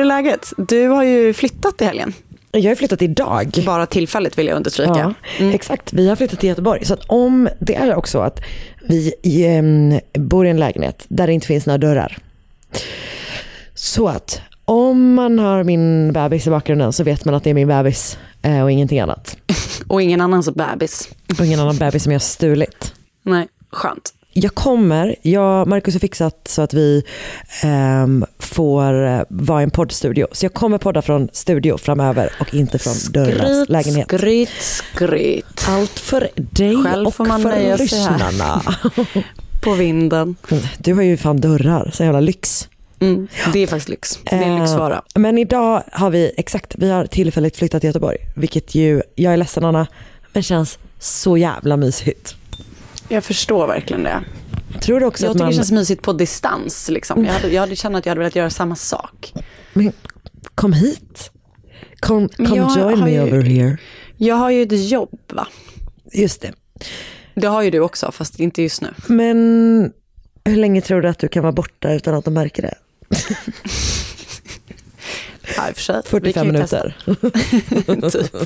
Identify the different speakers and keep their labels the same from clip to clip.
Speaker 1: Hur är läget? Du har ju flyttat i helgen.
Speaker 2: Jag har flyttat idag.
Speaker 1: Bara tillfälligt vill jag understryka.
Speaker 2: Ja, Exakt, vi har flyttat till Göteborg. Så att om det är också att vi em, bor i en lägenhet där det inte finns några dörrar. Så att om man har min bebis i bakgrunden så vet man att det är min bebis eh, och ingenting annat.
Speaker 1: Och ingen annans bebis.
Speaker 2: Och ingen annan bebis som jag har stulit.
Speaker 1: Nej, skönt.
Speaker 2: Jag kommer, jag, Marcus har fixat så att vi ehm, får eh, vara i en poddstudio. Så jag kommer podda från studio framöver och inte från dörrarnas lägenhet.
Speaker 1: skryt, skryt.
Speaker 2: Allt för dig
Speaker 1: Själv
Speaker 2: och
Speaker 1: får
Speaker 2: för
Speaker 1: sig här.
Speaker 2: lyssnarna.
Speaker 1: På vinden.
Speaker 2: Du har ju fan dörrar, så jävla lyx.
Speaker 1: Mm. Det är faktiskt lyx. Det är en
Speaker 2: Eh,
Speaker 1: lyxvara.
Speaker 2: Men idag har vi, exakt, vi har tillfälligt flyttat till Göteborg. Vilket ju, jag är ledsen Anna, men känns så jävla mysigt.
Speaker 1: Jag förstår verkligen det.
Speaker 2: Tror du också
Speaker 1: Jag
Speaker 2: att
Speaker 1: tycker
Speaker 2: man,
Speaker 1: det känns mysigt på distans. Liksom. Jag, hade, jag hade känt att jag hade velat göra samma sak.
Speaker 2: men kom hit. Kom, come
Speaker 1: jag
Speaker 2: join
Speaker 1: har
Speaker 2: me
Speaker 1: ju-
Speaker 2: over here.
Speaker 1: Jag har ju ett jobb va?
Speaker 2: Just det.
Speaker 1: Det har ju du också, fast inte just nu.
Speaker 2: Men hur länge tror du att du kan vara borta utan att de märker det?
Speaker 1: Ja, i och för sig. Vi
Speaker 2: 45
Speaker 1: kan ju
Speaker 2: minuter.
Speaker 1: typ.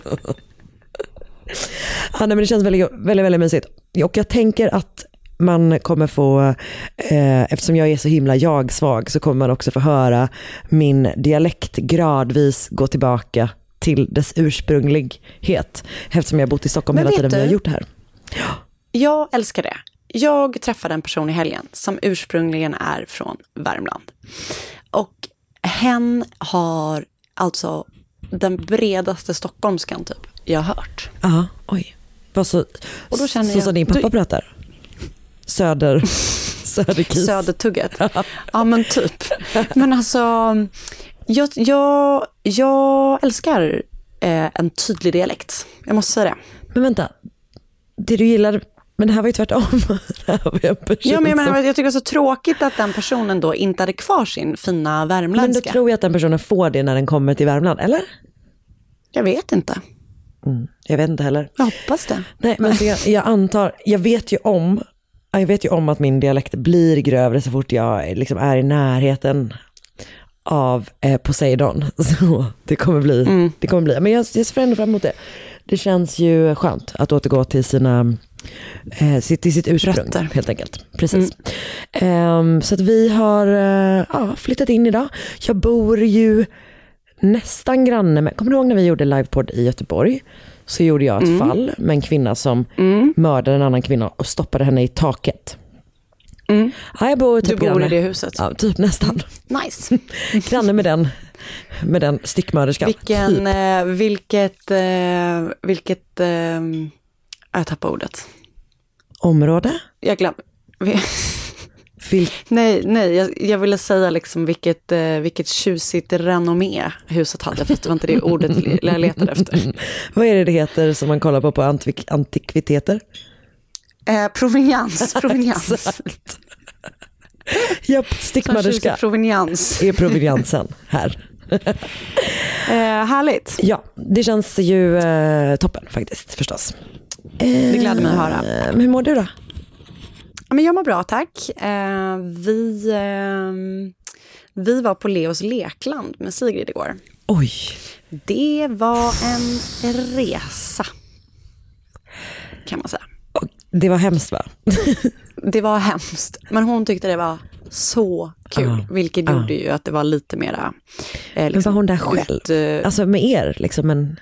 Speaker 2: Ja, nej, men det känns väldigt, väldigt, väldigt mysigt. Och jag tänker att man kommer få, eh, eftersom jag är så himla jag-svag, så kommer man också få höra min dialekt gradvis gå tillbaka till dess ursprunglighet. Eftersom jag har bott i Stockholm
Speaker 1: Men
Speaker 2: hela tiden vi har gjort det här.
Speaker 1: Jag älskar det. Jag träffade en person i helgen som ursprungligen är från Värmland. Och hen har alltså den bredaste stockholmskan typ jag har hört.
Speaker 2: Ja, oj. Vad så,
Speaker 1: Och då känner
Speaker 2: så
Speaker 1: jag-
Speaker 2: som din pappa
Speaker 1: du-
Speaker 2: pratar? Söder, söderkis.
Speaker 1: Södertugget. Ja men typ. Men alltså, jag, jag, jag älskar eh, en tydlig dialekt. Jag måste säga det.
Speaker 2: Men vänta, det du gillar, men det här var ju tvärtom. Det här var ju en person
Speaker 1: Ja, men jag, menar, jag tycker det är så tråkigt att den personen då inte hade kvar sin fina
Speaker 2: Men då
Speaker 1: värmländska.
Speaker 2: tror jag att den personen får det när den kommer till Värmland, eller?
Speaker 1: Jag vet inte.
Speaker 2: Jag vet inte heller.
Speaker 1: Jag hoppas det.
Speaker 2: Nej, men jag, jag antar, jag vet ju om, jag vet ju om att min dialekt blir grövre så fort jag liksom är i närheten av eh, Poseidon. Så det kommer bli, det kommer bli, men jag, jag ser ändå fram emot det. Det känns ju skönt att återgå till sina, eh, sitt, till sitt ursprung
Speaker 1: Rötter.
Speaker 2: helt enkelt. Precis. Ehm, så att vi har eh, ja, flyttat in idag. Jag bor ju nästan granne med, kommer du ihåg när vi gjorde livepodd i Göteborg? Så gjorde jag ett fall med en kvinna som mördade en annan kvinna och stoppade henne i taket. Ja, jag bor typ
Speaker 1: Du bor
Speaker 2: granne.
Speaker 1: i det huset.
Speaker 2: Ja, typ nästan.
Speaker 1: Nice.
Speaker 2: Granne med den, med den styckmörderskan.
Speaker 1: Vilken,
Speaker 2: Typ.
Speaker 1: eh, vilket, eh, vilket, eh, jag tappar ordet.
Speaker 2: Område?
Speaker 1: Jag glömmer.
Speaker 2: Vil-
Speaker 1: Nej, nej jag, jag ville säga liksom vilket, eh, vilket tjusigt renommé huset hade, för det var inte det ordet jag letade efter.
Speaker 2: vad är det det heter som man kollar på på antik- antikviteter?
Speaker 1: Eh, provenians, provenians.
Speaker 2: Japp, stickmaderska
Speaker 1: provenians.
Speaker 2: är proveniansen här.
Speaker 1: Eh, härligt,
Speaker 2: Ja, det känns ju eh, toppen faktiskt förstås.
Speaker 1: det gläder mig att höra.
Speaker 2: Eh, hur mår du då?
Speaker 1: Men jag mår bra, tack. Eh, vi, eh, vi var på Leos lekland med Sigrid igår.
Speaker 2: Oj,
Speaker 1: Det var en resa, kan man säga.
Speaker 2: och det var hemskt va?
Speaker 1: Det var hemskt, men hon tyckte det var så kul,
Speaker 2: Ja.
Speaker 1: vilket
Speaker 2: Ja.
Speaker 1: gjorde ju att det var lite mera... Eh,
Speaker 2: Men var hon där själv?
Speaker 1: ut, eh,
Speaker 2: Alltså med er liksom, men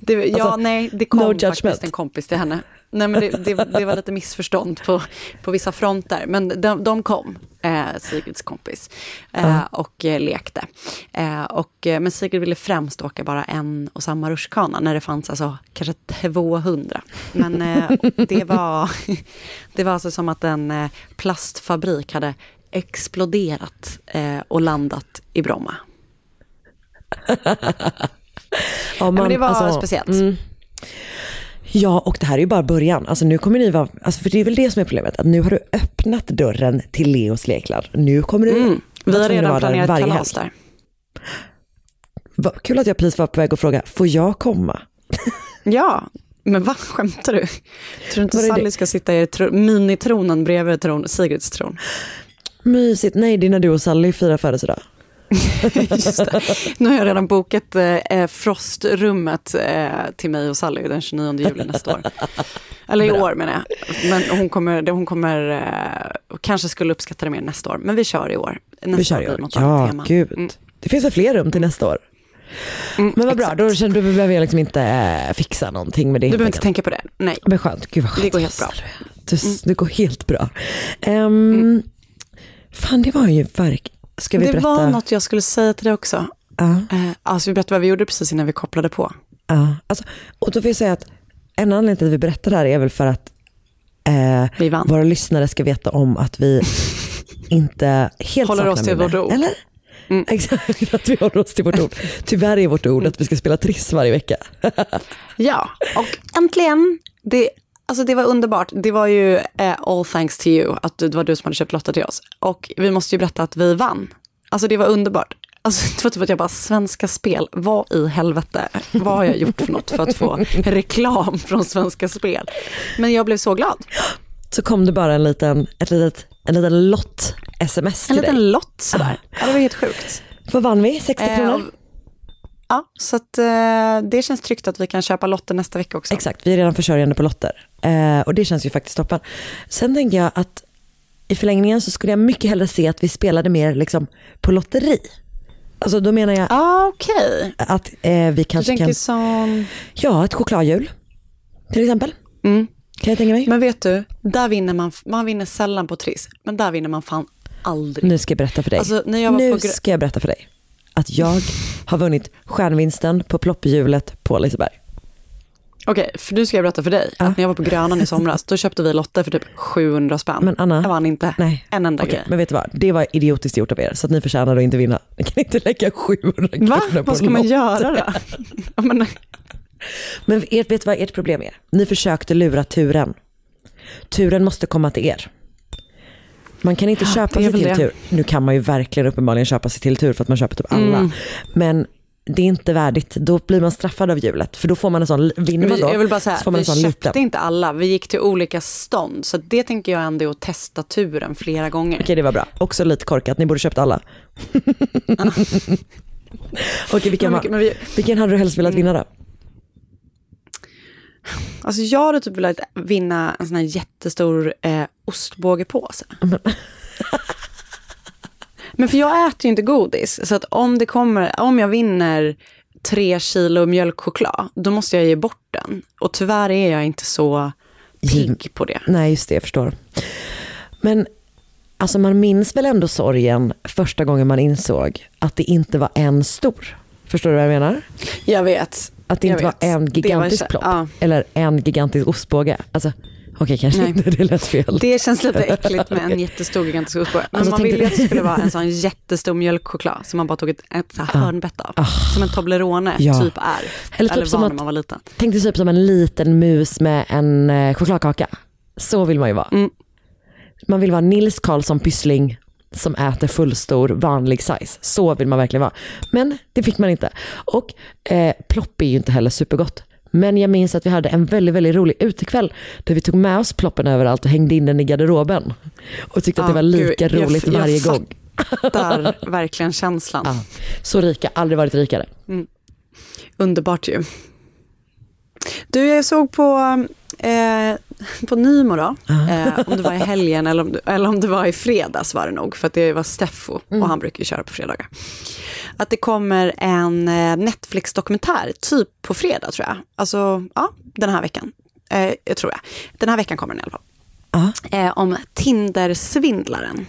Speaker 1: det, ja,
Speaker 2: alltså,
Speaker 1: nej, det kom
Speaker 2: no
Speaker 1: faktiskt en kompis till henne. Nej, men det, det, det var lite missförstånd på, på vissa fronter, men de, de kom, eh, Sigrids kompis, eh, och eh, lekte. Eh, och, eh, men Sigrid ville främst åka bara en och samma rutschkana, när det fanns alltså kanske 200. Men eh, det, var, det var alltså som att en plastfabrik hade exploderat och landat i Bromma.
Speaker 2: Ja,
Speaker 1: men det var
Speaker 2: alltså,
Speaker 1: speciellt.
Speaker 2: mm. Ja, och det här är ju bara början. Alltså nu kommer ni vara, alltså för det är väl det som är problemet, att nu har du öppnat dörren till Leos lekland. Nu kommer du
Speaker 1: Mm. Vi har redan planerat
Speaker 2: varje
Speaker 1: kalas där.
Speaker 2: Vad kul att jag precis var på väg att fråga, får jag komma?
Speaker 1: Ja, men vad skämtar du? Tror du inte Sally
Speaker 2: det?
Speaker 1: ska sitta i tro- minitronen bredvid tron, Sigrids tron?
Speaker 2: Mysigt, nej det är när du och Sally firar födelsedag.
Speaker 1: Nu har jag redan bokat eh, frostrummet eh, till mig och Sally den 29 juli nästa år. Eller i år menar jag. Men hon kommer, hon kommer eh, kanske skulle uppskatta det mer nästa år. Men vi kör i år. Nästa
Speaker 2: Vi kör i år. Ja, gud.
Speaker 1: Mm.
Speaker 2: Det finns väl fler rum till nästa år.
Speaker 1: Mm,
Speaker 2: Men vad bra, då känner du, behöver jag liksom inte eh, fixa någonting med det.
Speaker 1: Du behöver inte tänka på det. Nej.
Speaker 2: Men skönt, gud vad skönt.
Speaker 1: Det går helt bra.
Speaker 2: Du, det går helt bra. Um, Fan det var ju verk... Ska vi
Speaker 1: Det
Speaker 2: berätta?
Speaker 1: var något jag skulle säga till dig också. Eh, alltså vi berättade vad vi gjorde precis innan vi kopplade på.
Speaker 2: ja. Alltså, och då vill jag säga att en anledning till att vi berättar det här är väl för att eh, våra lyssnare ska veta om att vi inte helt
Speaker 1: Håller oss till vårt ord.
Speaker 2: Eller?
Speaker 1: Mm.
Speaker 2: Exakt, att vi håller oss till vårt ord. Tyvärr är vårt ord att vi ska spela Triss varje vecka.
Speaker 1: Ja, och äntligen. Det, alltså det var underbart. Det var ju eh, all thanks to you, att det var du som hade köpt lotter till oss. Och vi måste ju berätta att vi vann. Alltså det var underbart. Alltså, det var typ att jag bara, Svenska Spel, vad i helvete, vad har jag gjort för något för att få reklam från Svenska Spel? Men jag blev så glad.
Speaker 2: Så kom det bara en liten, ett litet, en liten lott-sms
Speaker 1: En
Speaker 2: till dig.
Speaker 1: liten lott sådär. Ja, det var helt sjukt.
Speaker 2: Vad vann vi? 60
Speaker 1: Eh,
Speaker 2: kronor?
Speaker 1: och- Ja, så att, eh, det känns tryggt att vi kan köpa lotter nästa vecka också.
Speaker 2: Exakt, vi är redan försörjande på lotter. Eh, och det känns ju faktiskt toppen. Sen tänker jag att i förlängningen så skulle jag mycket hellre se att vi spelade mer liksom, på lotteri. Alltså då menar jag
Speaker 1: Ah, Okej,
Speaker 2: att eh, vi kanske kan,
Speaker 1: som...
Speaker 2: ja ett chokladhjul till exempel.
Speaker 1: Mm.
Speaker 2: Kan jag tänka mig.
Speaker 1: Men vet du, där vinner man, man vinner sällan på Triss, men där vinner man fan aldrig.
Speaker 2: Nu ska jag berätta för dig.
Speaker 1: Alltså, när jag var
Speaker 2: nu
Speaker 1: på
Speaker 2: ska jag berätta för dig att jag har vunnit stjärnvinsten på plopphjulet på Liseberg.
Speaker 1: Okej, för nu ska jag berätta för dig,
Speaker 2: Ja.
Speaker 1: att när jag var på Grönan i somras, då köpte vi lotter för typ 700 spänn.
Speaker 2: Men Anna-
Speaker 1: jag vann inte
Speaker 2: Nej.
Speaker 1: en enda
Speaker 2: Okej,
Speaker 1: grej.
Speaker 2: men vet du vad? Det var idiotiskt gjort av er, så att ni förtjänar att inte vinna. Ni kan inte lägga 700
Speaker 1: Va?
Speaker 2: kronor på
Speaker 1: Vad ska man
Speaker 2: lott.
Speaker 1: göra då? Men,
Speaker 2: Men ert, vet du vad ert problem är? Ni försökte lura turen. Turen måste komma till er. Man kan inte
Speaker 1: Ja,
Speaker 2: köpa sig till
Speaker 1: det.
Speaker 2: tur. Nu kan man ju verkligen uppenbarligen köpa sig till tur för att man köper typ alla.
Speaker 1: Mm.
Speaker 2: Men det är inte värdigt. Då blir man straffad av hjulet. För då får man en sån, vinner man
Speaker 1: vi,
Speaker 2: då,
Speaker 1: jag vill bara säga,
Speaker 2: så får man
Speaker 1: vi
Speaker 2: en sån
Speaker 1: köpte
Speaker 2: liten.
Speaker 1: inte alla, vi gick till olika stånd. Så det tänker jag ändå är att testa turen flera gånger.
Speaker 2: Okej det var bra. Också lite korkat, ni borde köpt alla. Okej vilken,
Speaker 1: Men,
Speaker 2: var-
Speaker 1: men vi,
Speaker 2: vilken hade du helst velat vinna då?
Speaker 1: Alltså jag hade typ velat vinna en sån här jättestor eh, ostbågepåse. Men för jag äter ju inte godis, så att om det kommer, om jag vinner tre kilo mjölkchoklad, då måste jag ge bort den. Och tyvärr är jag inte så pigg på det.
Speaker 2: Nej just det, jag förstår. Men alltså man minns väl ändå sorgen första gången man insåg att det inte var en stor. Förstår du vad jag menar?
Speaker 1: Jag vet.
Speaker 2: Att det
Speaker 1: Jag
Speaker 2: inte var en
Speaker 1: var
Speaker 2: gigantisk
Speaker 1: kä-
Speaker 2: plopp.
Speaker 1: ja.
Speaker 2: Eller en gigantisk ostbåge. Alltså, Okej, kanske
Speaker 1: Nej.
Speaker 2: inte, det lät fel.
Speaker 1: Det känns lite äckligt med en jättestor gigantisk ostbåge. Men
Speaker 2: Alltså,
Speaker 1: man ville att det skulle vara en sån jättestor mjölkchoklad som man bara tog ett, ett så här hörnbett av. Som en Toblerone
Speaker 2: Ja.
Speaker 1: typ är.
Speaker 2: Eller
Speaker 1: Eller,
Speaker 2: typ som
Speaker 1: var
Speaker 2: att-
Speaker 1: när man var liten.
Speaker 2: Tänk dig typ som en liten mus med en eh, chokladkaka. Så vill man ju vara.
Speaker 1: Mm.
Speaker 2: Man vill vara Nils Karlsson Pyssling som äter fullstor vanlig size. Så vill man verkligen vara. Men det fick man inte. Och eh, plopp är ju inte heller supergott. Men jag minns att vi hade en väldigt, väldigt rolig utekväll där vi tog med oss ploppen överallt och hängde in den i garderoben. Och tyckte att det
Speaker 1: Ja,
Speaker 2: var lika
Speaker 1: gud, jag-
Speaker 2: roligt
Speaker 1: jag
Speaker 2: varje
Speaker 1: fatt-
Speaker 2: gång.
Speaker 1: Där verkligen känslan.
Speaker 2: Ja. Så rika, aldrig varit rikare.
Speaker 1: Underbart ju. Du, jag såg på, eh, på Nymo då, eh, om det var i helgen eller om, det- eller om det var i fredags var det nog, för det var Steffo och han brukar ju köra på fredagar. Att det kommer en eh, Netflix-dokumentär, typ på fredag tror jag. Alltså, ja, den här veckan. Eh, jag tror jag. Den här veckan kommer den i alla fall. Eh, om Tinder-svindlaren.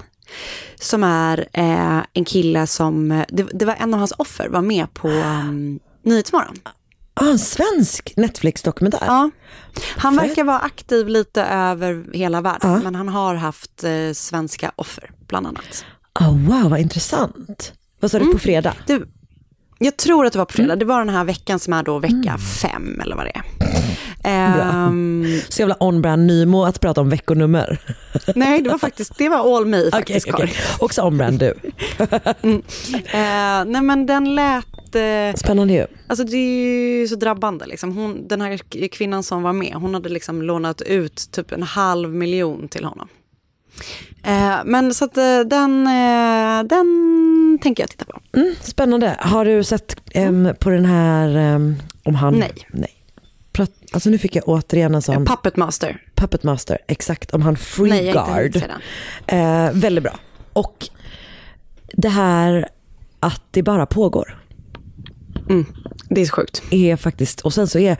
Speaker 1: Som är eh, en kille som, eh, det, det var en av hans offer, var med på um, Nyhetsmorgon.
Speaker 2: Ah, en svensk Netflix-dokumentär.
Speaker 1: Ja. Han
Speaker 2: Fett.
Speaker 1: verkar vara aktiv lite över hela världen,
Speaker 2: Ja.
Speaker 1: men han har haft eh, svenska offer, bland annat.
Speaker 2: Ah, wow, vad intressant. Vad sa du, på fredag?
Speaker 1: Du, jag tror att det var på fredag, det var den här veckan som är då vecka fem, eller vad det är. Ehm,
Speaker 2: Så jävla on-brand Nymo att prata om veckonummer.
Speaker 1: nej, det var faktiskt, det var all me faktiskt,
Speaker 2: okej.
Speaker 1: Karin.
Speaker 2: Också on-brand du.
Speaker 1: Eh, nej men den lät, eh,
Speaker 2: Spännande ju.
Speaker 1: alltså det är ju så drabbande liksom. Hon, den här kvinnan som var med, hon hade liksom lånat ut typ en halv miljon till honom. Eh, men så att eh, den, eh, den tänker jag titta på.
Speaker 2: Mm, spännande. Har du sett em, på den här om han?
Speaker 1: Nej.
Speaker 2: Nej. Prat, alltså nu fick jag återigen en sån
Speaker 1: Puppet Master.
Speaker 2: Puppet Master, exakt, om han
Speaker 1: Nej,
Speaker 2: Freeguard.
Speaker 1: den.
Speaker 2: Eh, väldigt bra. Och det här att det bara pågår
Speaker 1: Det är så sjukt.
Speaker 2: är faktiskt, och sen så är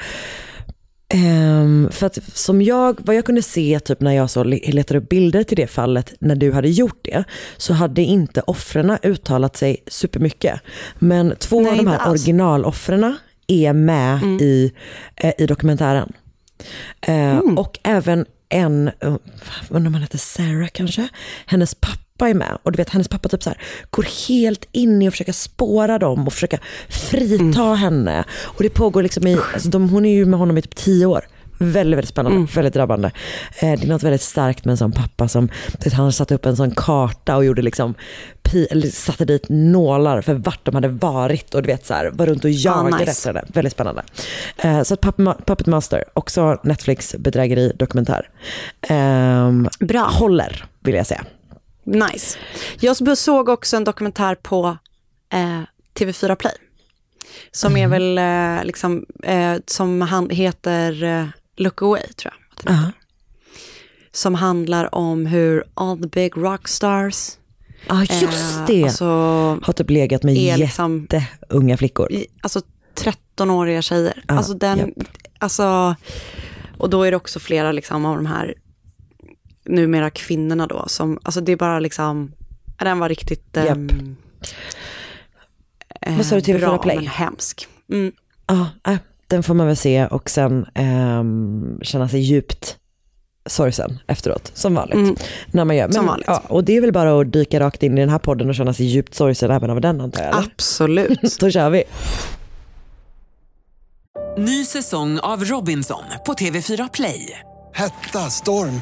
Speaker 2: ehm, för att som jag, vad jag kunde se typ när jag så le- letade upp bilder till det fallet, när du hade gjort det, så hade inte offren uttalat sig supermycket. Men två
Speaker 1: Nej,
Speaker 2: av de här
Speaker 1: alls. Mm.
Speaker 2: originaloffren är med i, eh, i dokumentären. Eh,
Speaker 1: Mm.
Speaker 2: Och även en, uh, undrar om han heter Sarah kanske, hennes pappa är med. Och du vet hennes pappa typ så här, går helt in i att försöka spåra dem och försöka frita
Speaker 1: Mm.
Speaker 2: henne. Och det pågår liksom i, alltså de, hon är ju med honom i typ tio år. Väldigt, väldigt spännande,
Speaker 1: Mm.
Speaker 2: väldigt drabbande. Eh, det är något väldigt starkt med en sån pappa som, vet, han satte upp en sån karta och gjorde liksom, satte dit nålar för vart de hade varit och du vet så här, var runt och jagade
Speaker 1: nice.
Speaker 2: efter henne. Väldigt spännande. Eh, så Puppet, Puppet Master, också Netflix bedrägeri dokumentär. Ehm,
Speaker 1: Bra.
Speaker 2: Håller, vill jag säga.
Speaker 1: Nice. Jag såg också en dokumentär på eh, TV4 Play. Som är väl eh, liksom, eh, som han heter eh, Look Away tror jag. heter.
Speaker 2: Ja.
Speaker 1: Som handlar om hur all the big rockstars
Speaker 2: Ja, just
Speaker 1: eh,
Speaker 2: det.
Speaker 1: Alltså,
Speaker 2: Har typ legat med
Speaker 1: liksom-
Speaker 2: jätteunga flickor.
Speaker 1: i, alltså 13-åriga tjejer.
Speaker 2: Ja,
Speaker 1: alltså den,
Speaker 2: japp.
Speaker 1: alltså, och då är det också flera liksom av de här numera kvinnorna då som, alltså det är bara liksom, den var riktigt eh,
Speaker 2: Vad sa du, TV4
Speaker 1: bra,
Speaker 2: Play?
Speaker 1: men hemsk. Mm.
Speaker 2: Ja, äh, den får man väl se och sen ehm, känna sig djupt sorgsen efteråt, som vanligt.
Speaker 1: Mm.
Speaker 2: När man gör. Men,
Speaker 1: Som vanligt.
Speaker 2: Ja, och det är väl bara att dyka rakt in i den här podden och känna sig djupt sorgsen även av den antar jag. Eller?
Speaker 1: Absolut.
Speaker 2: Då kör vi.
Speaker 3: Ny säsong av Robinson på TV4 Play.
Speaker 4: Hetta, storm,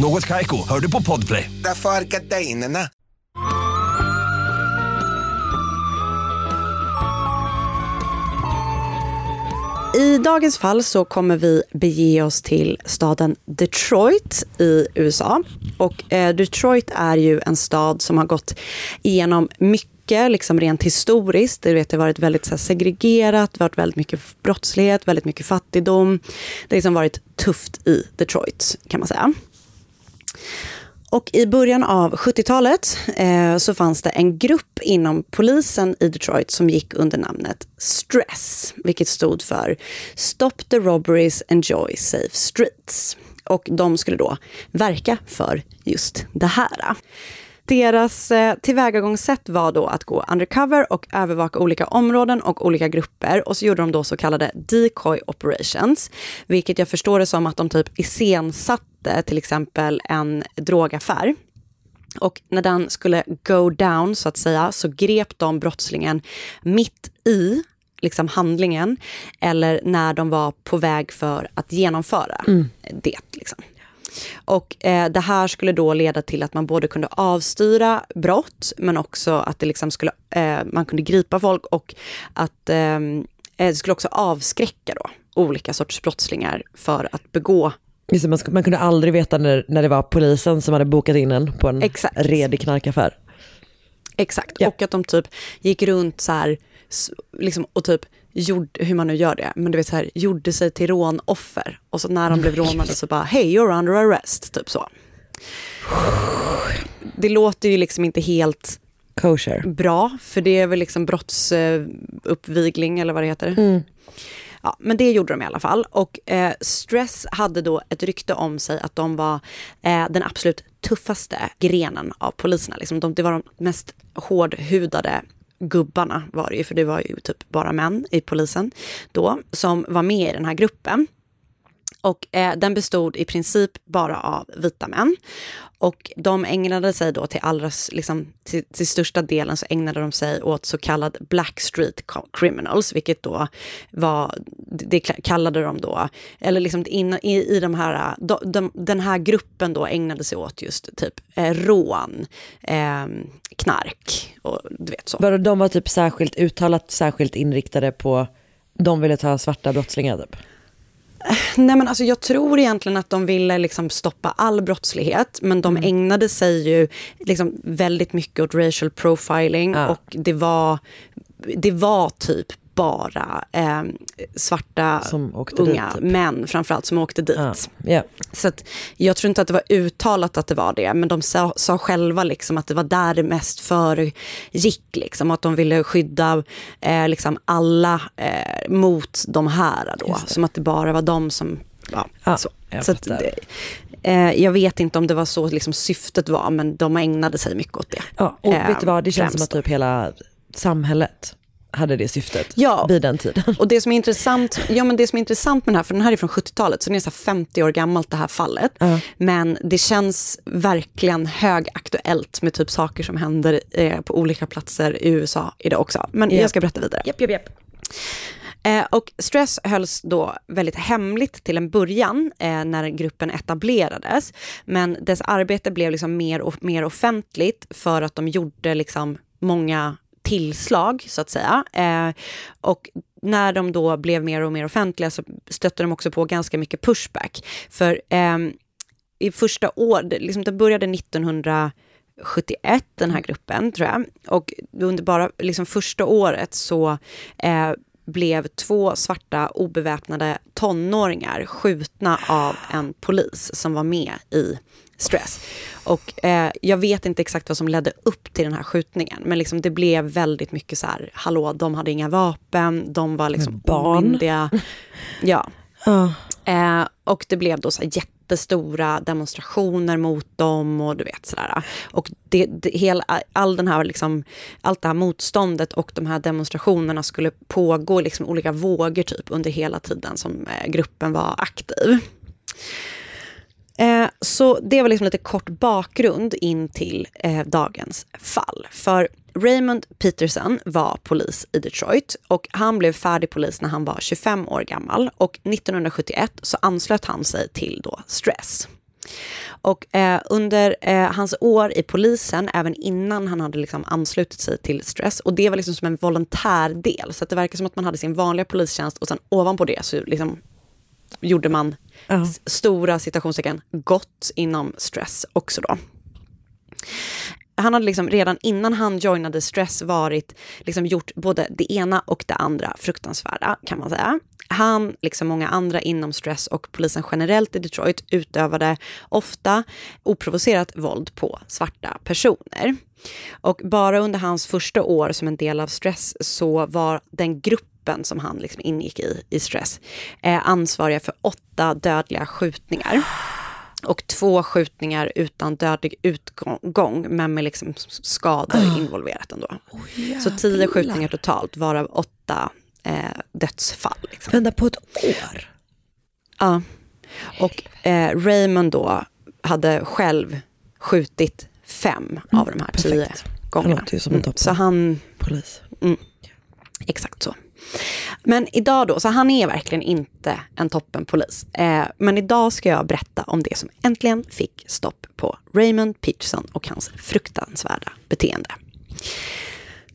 Speaker 5: Något Kaiko, hör du på Podplay.
Speaker 6: Därför är gardinerna.
Speaker 1: I dagens fall så kommer vi bege oss till staden Detroit i USA. Och eh, Detroit är ju en stad som har gått igenom mycket liksom rent historiskt. Du vet, det har varit väldigt så här, segregerat, varit väldigt mycket brottslighet, väldigt mycket fattigdom. Det har liksom varit tufft i Detroit kan man säga. Och i början av 70-talet eh, så fanns det en grupp inom polisen i Detroit som gick under namnet Stress, vilket stod för Stop the Robberies, Enjoy Safe Streets. Och de skulle då verka för just det här. Deras eh, tillvägagångssätt var då att gå undercover och övervaka olika områden och olika grupper. Och så gjorde de då så kallade decoy operations, vilket jag förstår det som att de typ iscensatte till exempel en drogaffär. Och när den skulle go down, så att säga, så grep de brottslingen mitt i liksom handlingen eller när de var på väg för att genomföra det. Liksom. Och eh, det här skulle då leda till att man både kunde avstyra brott, men också att det liksom skulle, eh, man kunde gripa folk och att eh, det skulle också avskräcka då olika sorts brottslingar för att begå
Speaker 2: Just det, man, man kunde aldrig veta när, när det var polisen som hade bokat in en på en
Speaker 1: Exakt.
Speaker 2: redig knarkaffär.
Speaker 1: Exakt,
Speaker 2: Ja.
Speaker 1: och att de typ gick runt så här, liksom, och typ gjorde, hur man nu gör det, men du vet så här, gjorde sig till rånoffer. Och så när de blev rånade så bara, hey you're under arrest, typ så. Det låter ju liksom inte helt
Speaker 2: Kosher.
Speaker 1: bra, för det är väl liksom brottsuppvigling eller vad det heter. Ja, men det gjorde de i alla fall. Och eh, Stress hade då ett rykte om sig att de var eh, den absolut tuffaste grenen av poliserna. Liksom de, det var de mest hårdhudade gubbarna var det ju, för det var ju typ bara män i polisen då, som var med i den här gruppen. Och eh, den bestod i princip bara av vita män. Och de ägnade sig då till allra, liksom, till, till största delen så ägnade de sig åt så kallad Black Street Criminals, vilket då var, det kallade de då, eller liksom in, i, i de här, de, de, den här gruppen då ägnade sig åt just typ eh, rån, eh, knark och du vet så.
Speaker 2: Bara de var typ särskilt uttalat särskilt inriktade på, de ville ta svarta brottslingar typ.
Speaker 1: Nej men alltså jag tror egentligen att de ville liksom stoppa all brottslighet, men de ägnade sig ju liksom väldigt mycket åt racial profiling
Speaker 2: Ja.
Speaker 1: och det var, det var typ bara eh, svarta unga
Speaker 2: dit, typ.
Speaker 1: män framförallt som åkte dit.
Speaker 2: Ja. Ja.
Speaker 1: Så att jag tror inte att det var uttalat att det var det, men de sa, sa själva liksom att det var där det mest föregick. Liksom, att de ville skydda eh, liksom alla eh, mot de här. Då, som att det bara var de som... Ja,
Speaker 2: Ja,
Speaker 1: så.
Speaker 2: jag
Speaker 1: så att, eh, jag vet inte om det var så liksom, syftet var, men de ägnade sig mycket åt det.
Speaker 2: Ja, och
Speaker 1: Eh,
Speaker 2: vet du vad, det känns som att typ hela samhället hade det syftet
Speaker 1: Ja.
Speaker 2: vid den tiden.
Speaker 1: Och det som är intressant, ja men det som är intressant med den här, för den här är från 70-talet, så den är så här 50 år gammalt det här fallet. Men det känns verkligen högaktuellt med typ saker som händer eh, på olika platser i USA idag också. Men
Speaker 2: Ja.
Speaker 1: jag ska berätta vidare.
Speaker 2: Japp, japp.
Speaker 1: Eh, och Stress hölls då väldigt hemligt till en början eh, när gruppen etablerades. Men dess arbete blev liksom mer och mer offentligt för att de gjorde liksom många tillslag, så att säga. Eh, och när de då blev mer och mer offentliga så stötte de också på ganska mycket pushback. För eh, i första år, det- liksom det började 1971, den här gruppen, tror jag. Och under bara liksom första året så eh, blev två svarta obeväpnade tonåringar skjutna av en polis som var med i Stress. Och eh, jag vet inte exakt vad som ledde upp till den här skjutningen, men liksom det blev väldigt mycket så här, hallå, de hade inga vapen, de var liksom
Speaker 2: barn.
Speaker 1: omyndiga. Ja.
Speaker 2: Ja.
Speaker 1: Eh, och det blev då så här jättestora demonstrationer mot dem och du vet sådär. Och det, det, hela, all den här liksom, allt det här motståndet och de här demonstrationerna skulle pågå liksom olika vågor typ under hela tiden som eh, gruppen var aktiv. Eh, så det var liksom lite kort bakgrund in till eh, dagens fall. För Raymond Peterson var polis i Detroit och han blev färdig polis när han var 25 år gammal och 1971 så anslöt han sig till då Stress. Och eh, under eh, hans år i polisen, även innan han hade liksom anslutit sig till Stress, och det var liksom som en volontärdel, så att det verkar som att man hade sin vanliga polistjänst och sen ovanpå det så liksom gjorde man s- stora citationstecken gott inom Stress också då. Han hade liksom redan innan han joinade Stress varit, liksom gjort både det ena och det andra fruktansvärda kan man säga. Han, liksom många andra inom Stress och polisen generellt i Detroit utövade ofta oprovocerat våld på svarta personer. Och bara under hans första år som en del av Stress så var den gruppen som han liksom ingick i, i Stress, eh, ansvariga för åtta dödliga skjutningar och två skjutningar utan dödlig utgång, men med liksom skador involverat ändå. Så tio skjutningar totalt, varav åtta eh, dödsfall. Liksom.
Speaker 2: Vända på ett år.
Speaker 1: Ja. Och eh, Raymond då hade själv skjutit fem av de här tio
Speaker 2: perfekt.
Speaker 1: gångerna.
Speaker 2: Han låter ju som en
Speaker 1: han,
Speaker 2: Polis.
Speaker 1: exakt så. Men idag då, så han är verkligen inte en toppenpolis. Eh, men idag ska jag berätta om det som äntligen fick stopp på Raymond Peterson och hans fruktansvärda beteende.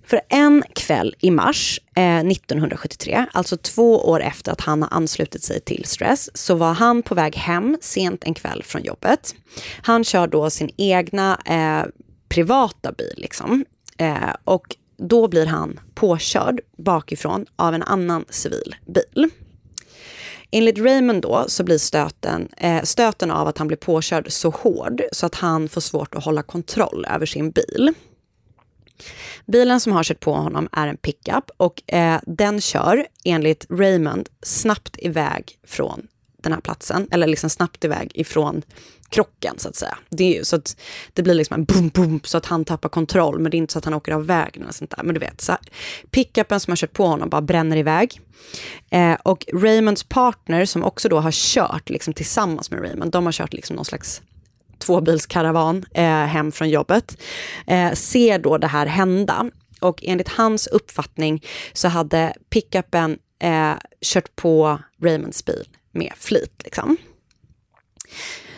Speaker 1: För en kväll i mars eh, 1973, alltså två år efter att han har anslutit sig till Stress, så var han på väg hem sent en kväll från jobbet. Han kör då sin egna eh, privata bil, liksom. Eh, och då blir han påkörd bakifrån av en annan civil bil. Enligt Raymond då så blir stöten, eh, stöten av att han blir påkörd så hård så att han får svårt att hålla kontroll över sin bil. Bilen som har kört på honom är en pickup och eh, den kör enligt Raymond snabbt iväg från den här platsen, eller liksom snabbt iväg ifrån krocken så att säga. Det, är ju så att det blir liksom en boom, boom, så att han tappar kontroll, men det är inte så att han åker av vägen eller sånt där. Men du vet, så pickupen som har kört på honom bara bränner iväg. Eh, och Raymonds partner som också då har kört liksom tillsammans med Raymond, de har kört liksom någon slags tvåbilskaravan eh, hem från jobbet, eh, ser då det här hända. Och enligt hans uppfattning så hade pickupen eh, kört på Raymonds bil med flit. Liksom.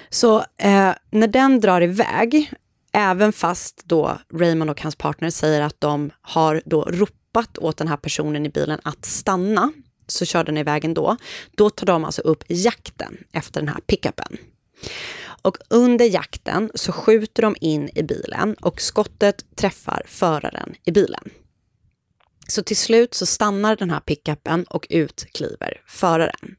Speaker 1: Så eh, när den drar iväg, även fast då Raymond och hans partner säger att de har då ropat åt den här personen i bilen att stanna, så kör den iväg ändå. Då tar de alltså upp jakten efter den här pickupen. Och under jakten så skjuter de in i bilen och skottet träffar föraren i bilen. Så till slut så stannar den här pickupen och ut kliver föraren.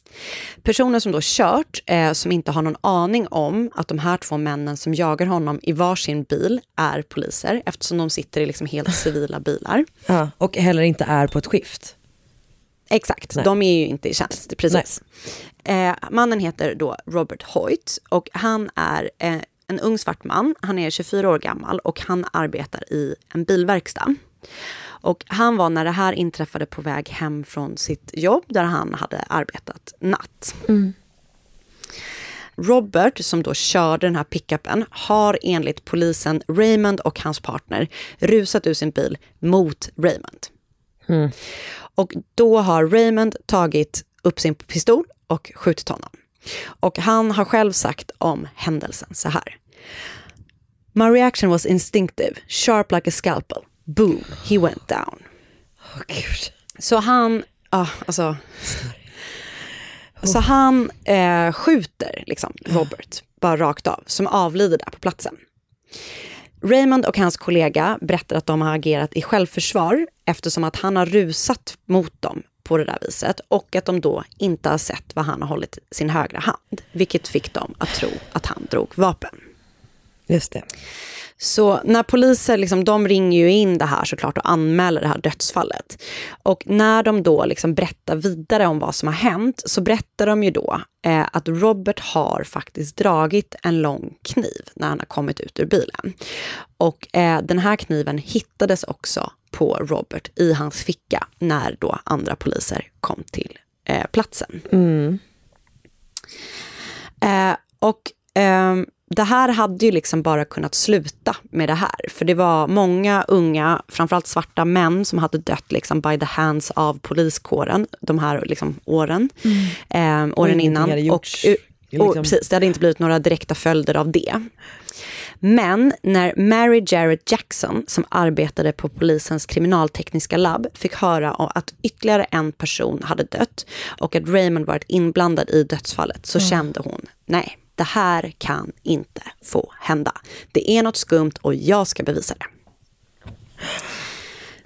Speaker 1: Personen som då kört, eh, som inte har någon aning om att de här två männen som jagar honom i varsin bil är poliser, eftersom de sitter i liksom helt civila bilar.
Speaker 2: Ja, och heller inte är på ett skift.
Speaker 1: Exakt,
Speaker 2: Nej.
Speaker 1: de är ju inte i tjänst. Precis. Eh, mannen heter då Robert Hoyt och han är eh, en ung svart man. Han är 24 år gammal och han arbetar i en bilverkstad. Och han var när det här inträffade på väg hem från sitt jobb där han hade arbetat natt. Robert, som då körde den här pickupen, har enligt polisen Raymond och hans partner rusat ur sin bil mot Raymond. Och då har Raymond tagit upp sin pistol och skjutit honom. Och han har själv sagt om händelsen så här. My reaction was instinctive, sharp like a scalpel. Boom, he went down.
Speaker 2: Åh gud.
Speaker 1: Så han, ah, alltså. Så han eh, skjuter liksom Robert, bara rakt av, som avlider där på platsen. Raymond och hans kollega berättar att de har agerat i självförsvar eftersom att han har rusat mot dem på det där viset och att de då inte har sett vad han har hållit sin högra hand, vilket fick dem att tro att han drog vapen.
Speaker 2: Just det.
Speaker 1: Så när poliser, liksom, de ringer ju in det här såklart och anmäler det här dödsfallet. Och när de då liksom berättar vidare om vad som har hänt så berättar de ju då eh, att Robert har faktiskt dragit en lång kniv när han har kommit ut ur bilen. Och eh, den här kniven hittades också på Robert i hans ficka när då andra poliser kom till eh, platsen. Eh, och ehm, det här hade ju liksom bara kunnat sluta med det här. För det var många unga, framförallt svarta män som hade dött liksom by the hands av poliskåren de här liksom åren. Eh, åren innan. Och, u- Och
Speaker 2: liksom-
Speaker 1: precis, det hade inte blivit några direkta följder av det. Men när Mary Jarrett Jackson, som arbetade på polisens kriminaltekniska labb, fick höra att ytterligare en person hade dött och att Raymond varit inblandad i dödsfallet så kände hon, nej, det här kan inte få hända. Det är något skumt och jag ska bevisa det.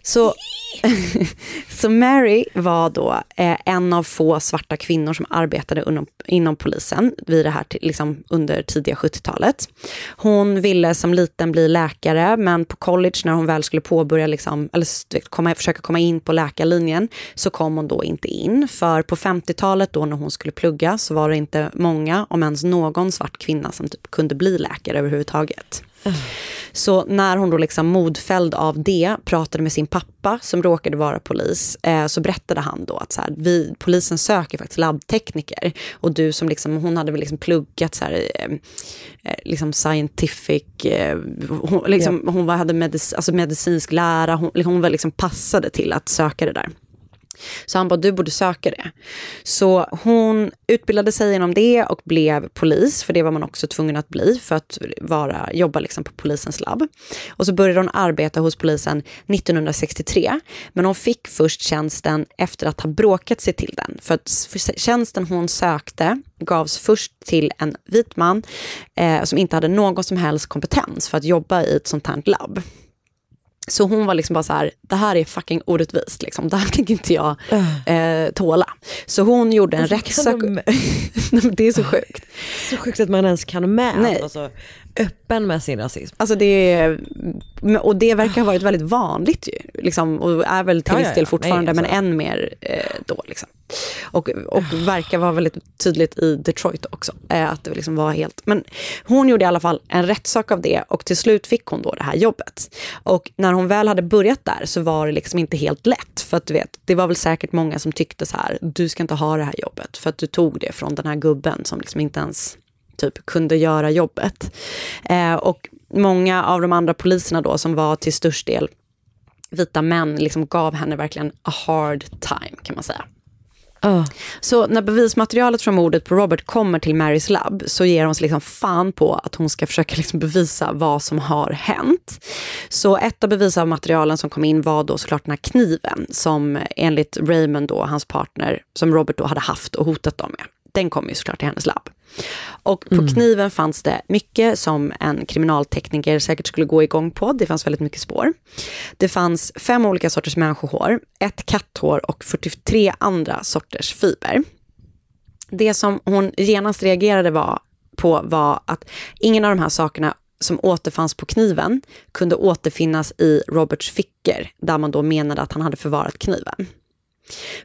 Speaker 1: Så, så Mary var då eh, en av få svarta kvinnor som arbetade inom, inom polisen vid det här, liksom, under tidiga 70-talet. Hon ville som liten bli läkare, men på college när hon väl skulle påbörja, liksom, eller komma, försöka komma in på läkarlinjen, så kom hon då inte in. För på 50-talet då när hon skulle plugga så var det inte många, om ens någon svart kvinna som typ kunde bli läkare överhuvudtaget. Så när hon då liksom modfälld av det pratade med sin pappa som råkade vara polis eh, så berättade han då att så här, vi, polisen söker faktiskt labbtekniker och du som liksom, hon hade väl liksom pluggat så här, eh, eh, liksom scientific, eh, hon, liksom, hon var, hade medic, alltså medicinsk lära, hon, hon var liksom passade till att söka det där. Så han bara, du borde söka det. Så hon utbildade sig inom det och blev polis, för det var man också tvungen att bli för att vara, jobba liksom på polisens labb. Och så började hon arbeta hos polisen 1963, men hon fick först tjänsten efter att ha bråkat sig till den. För att tjänsten hon sökte gavs först till en vit man eh, som inte hade någon som helst kompetens för att jobba i ett sånt här labb. Så hon var liksom bara så här, det här är fucking orättvist, liksom. det här kan inte jag eh, tåla. Så hon gjorde en
Speaker 2: Alltså,
Speaker 1: rättssak.
Speaker 2: de-
Speaker 1: det är så sjukt.
Speaker 2: Så sjukt att man ens kan med
Speaker 1: Nej.
Speaker 2: att vara så öppen med sin rasism.
Speaker 1: Alltså det är, och det verkar ha varit väldigt vanligt ju, liksom, och är väl till viss
Speaker 2: ja,
Speaker 1: del
Speaker 2: ja.
Speaker 1: fortfarande,
Speaker 2: Nej,
Speaker 1: men
Speaker 2: alltså.
Speaker 1: än mer eh, då. Liksom. Och, och verkar vara väldigt tydligt i Detroit också, eh, att det liksom var helt... Men hon gjorde i alla fall en rättssak av det och till slut fick hon då det här jobbet. Och när hon väl hade börjat där så var det liksom inte helt lätt, för att du vet, det var väl säkert många som tyckte så här, du ska inte ha det här jobbet, för att du tog det från den här gubben som liksom inte ens typ kunde göra jobbet. Eh, och många av de andra poliserna då som var till störst del vita män liksom gav henne verkligen a hard time kan man säga.
Speaker 2: Ah.
Speaker 1: Så när bevismaterialet från mordet på Robert kommer till Marys labb så ger hon sig liksom fan på att hon ska försöka liksom bevisa vad som har hänt. Så ett av bevismaterialen som kom in var då såklart den här kniven som enligt Raymond då, hans partner, som Robert då hade haft och hotat dem med. Den kom ju såklart till hennes labb. Och på kniven fanns det mycket som en kriminaltekniker säkert skulle gå igång på. Det fanns väldigt mycket spår. Det fanns fem olika sorters människohår, ett katthår och 43 andra sorters fiber. Det som hon genast reagerade var, på var att ingen av de här sakerna som återfanns på kniven kunde återfinnas i Roberts fickor, där man då menade att han hade förvarat kniven.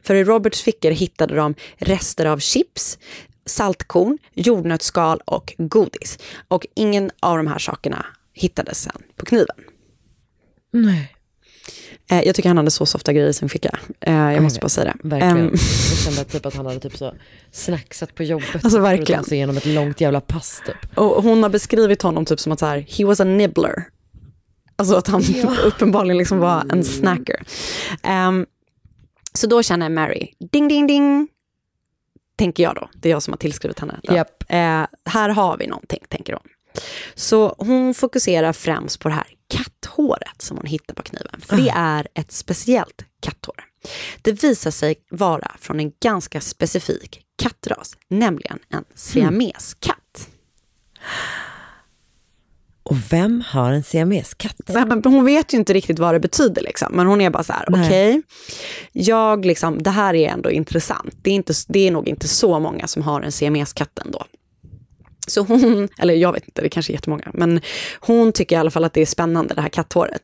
Speaker 1: För i Roberts fickor hittade de rester av chips, saltkorn, jordnötsskal och godis. Och ingen av de här sakerna hittades sen på kniven.
Speaker 2: Nej.
Speaker 1: Eh, jag tycker han hade så softa grejer i sin ficka. Eh, jag måste bara säga det.
Speaker 2: Verkligen.
Speaker 1: Ehm,
Speaker 2: Jag kände typ att han hade typ så snacksat på jobbet.
Speaker 1: Alltså,
Speaker 2: För
Speaker 1: verkligen.
Speaker 2: att ta sig igenom ett långt jävla pass typ.
Speaker 1: och hon har beskrivit honom typ som att så här, he was a nibbler. Alltså att han uppenbarligen liksom var en snacker. Ehm, så då känner Mary, ding ding ding, tänker jag då. Det är jag som har tillskrivit henne.
Speaker 2: Japp.
Speaker 1: Eh, här har vi någonting, tänker hon. Så hon fokuserar främst på det här katthåret som hon hittar på kniven. För det är ett speciellt katthår. Det visar sig vara från en ganska specifik kattras, nämligen en siameskatt.
Speaker 2: Och vem har en siameskatt?
Speaker 1: Nej, men Hon vet ju inte riktigt vad det betyder, liksom. men hon är bara så här, okej, jag liksom, det här är ändå intressant. Det är, inte, det är nog inte så många som har en siameskatt ändå. Så hon, eller jag vet inte, det kanske är jättemånga, men hon tycker i alla fall att det är spännande det här katthåret.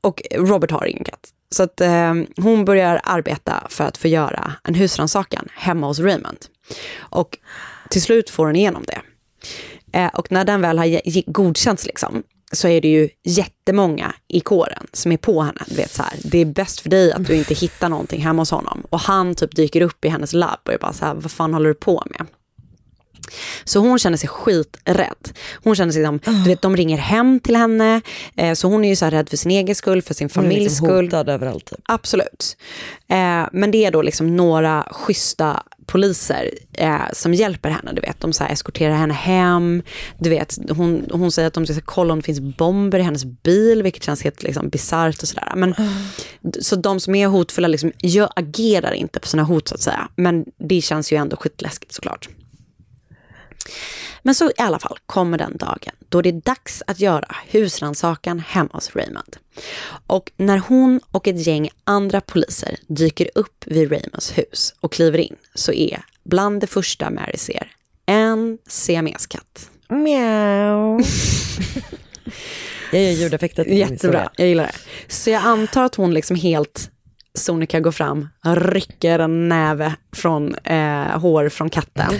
Speaker 1: Och Robert har ingen katt. Så att eh, hon börjar arbeta för att få göra en husrannsakan hemma hos Raymond. Och till slut får hon igenom det. Eh, och när den väl har godkänts liksom, så är det ju jättemånga i kåren som är på henne. Du vet, så här, det är bäst för dig att du inte hittar någonting hemma hos honom. Och han typ dyker upp i hennes labb och är bara så här, vad fan håller du på med? Så hon känner sig skiträdd. Hon känner sig som, du vet de ringer hem till henne, eh, så hon är ju så rädd för sin egen skull, för sin
Speaker 2: Hon är
Speaker 1: familjs
Speaker 2: liksom
Speaker 1: skull.
Speaker 2: hotad överallt. Typ.
Speaker 1: Absolut. Eh, men det är då liksom några schyssta poliser eh, som hjälper henne. Du vet, de så eskorterar henne hem. Du vet, hon, hon säger att de ska kolla om det finns bomber i hennes bil, vilket känns helt liksom, bisarrt och sådär. Men, Så de som är hotfulla liksom, jag agerar inte på sådana hot så att säga. Men det känns ju ändå skitläskigt såklart. Men så i alla fall kommer den dagen då det är dags att göra husrannsakan hemma hos Raymond. Och när hon och ett gäng andra poliser dyker upp vid Raymonds hus och kliver in så är bland det första Mary ser en siameskatt.
Speaker 2: Mjau. jag gör ljudeffekter.
Speaker 1: Jättebra, jag gillar det. Så jag antar att hon liksom helt sonika går fram, rycker en näve från eh, hår från katten,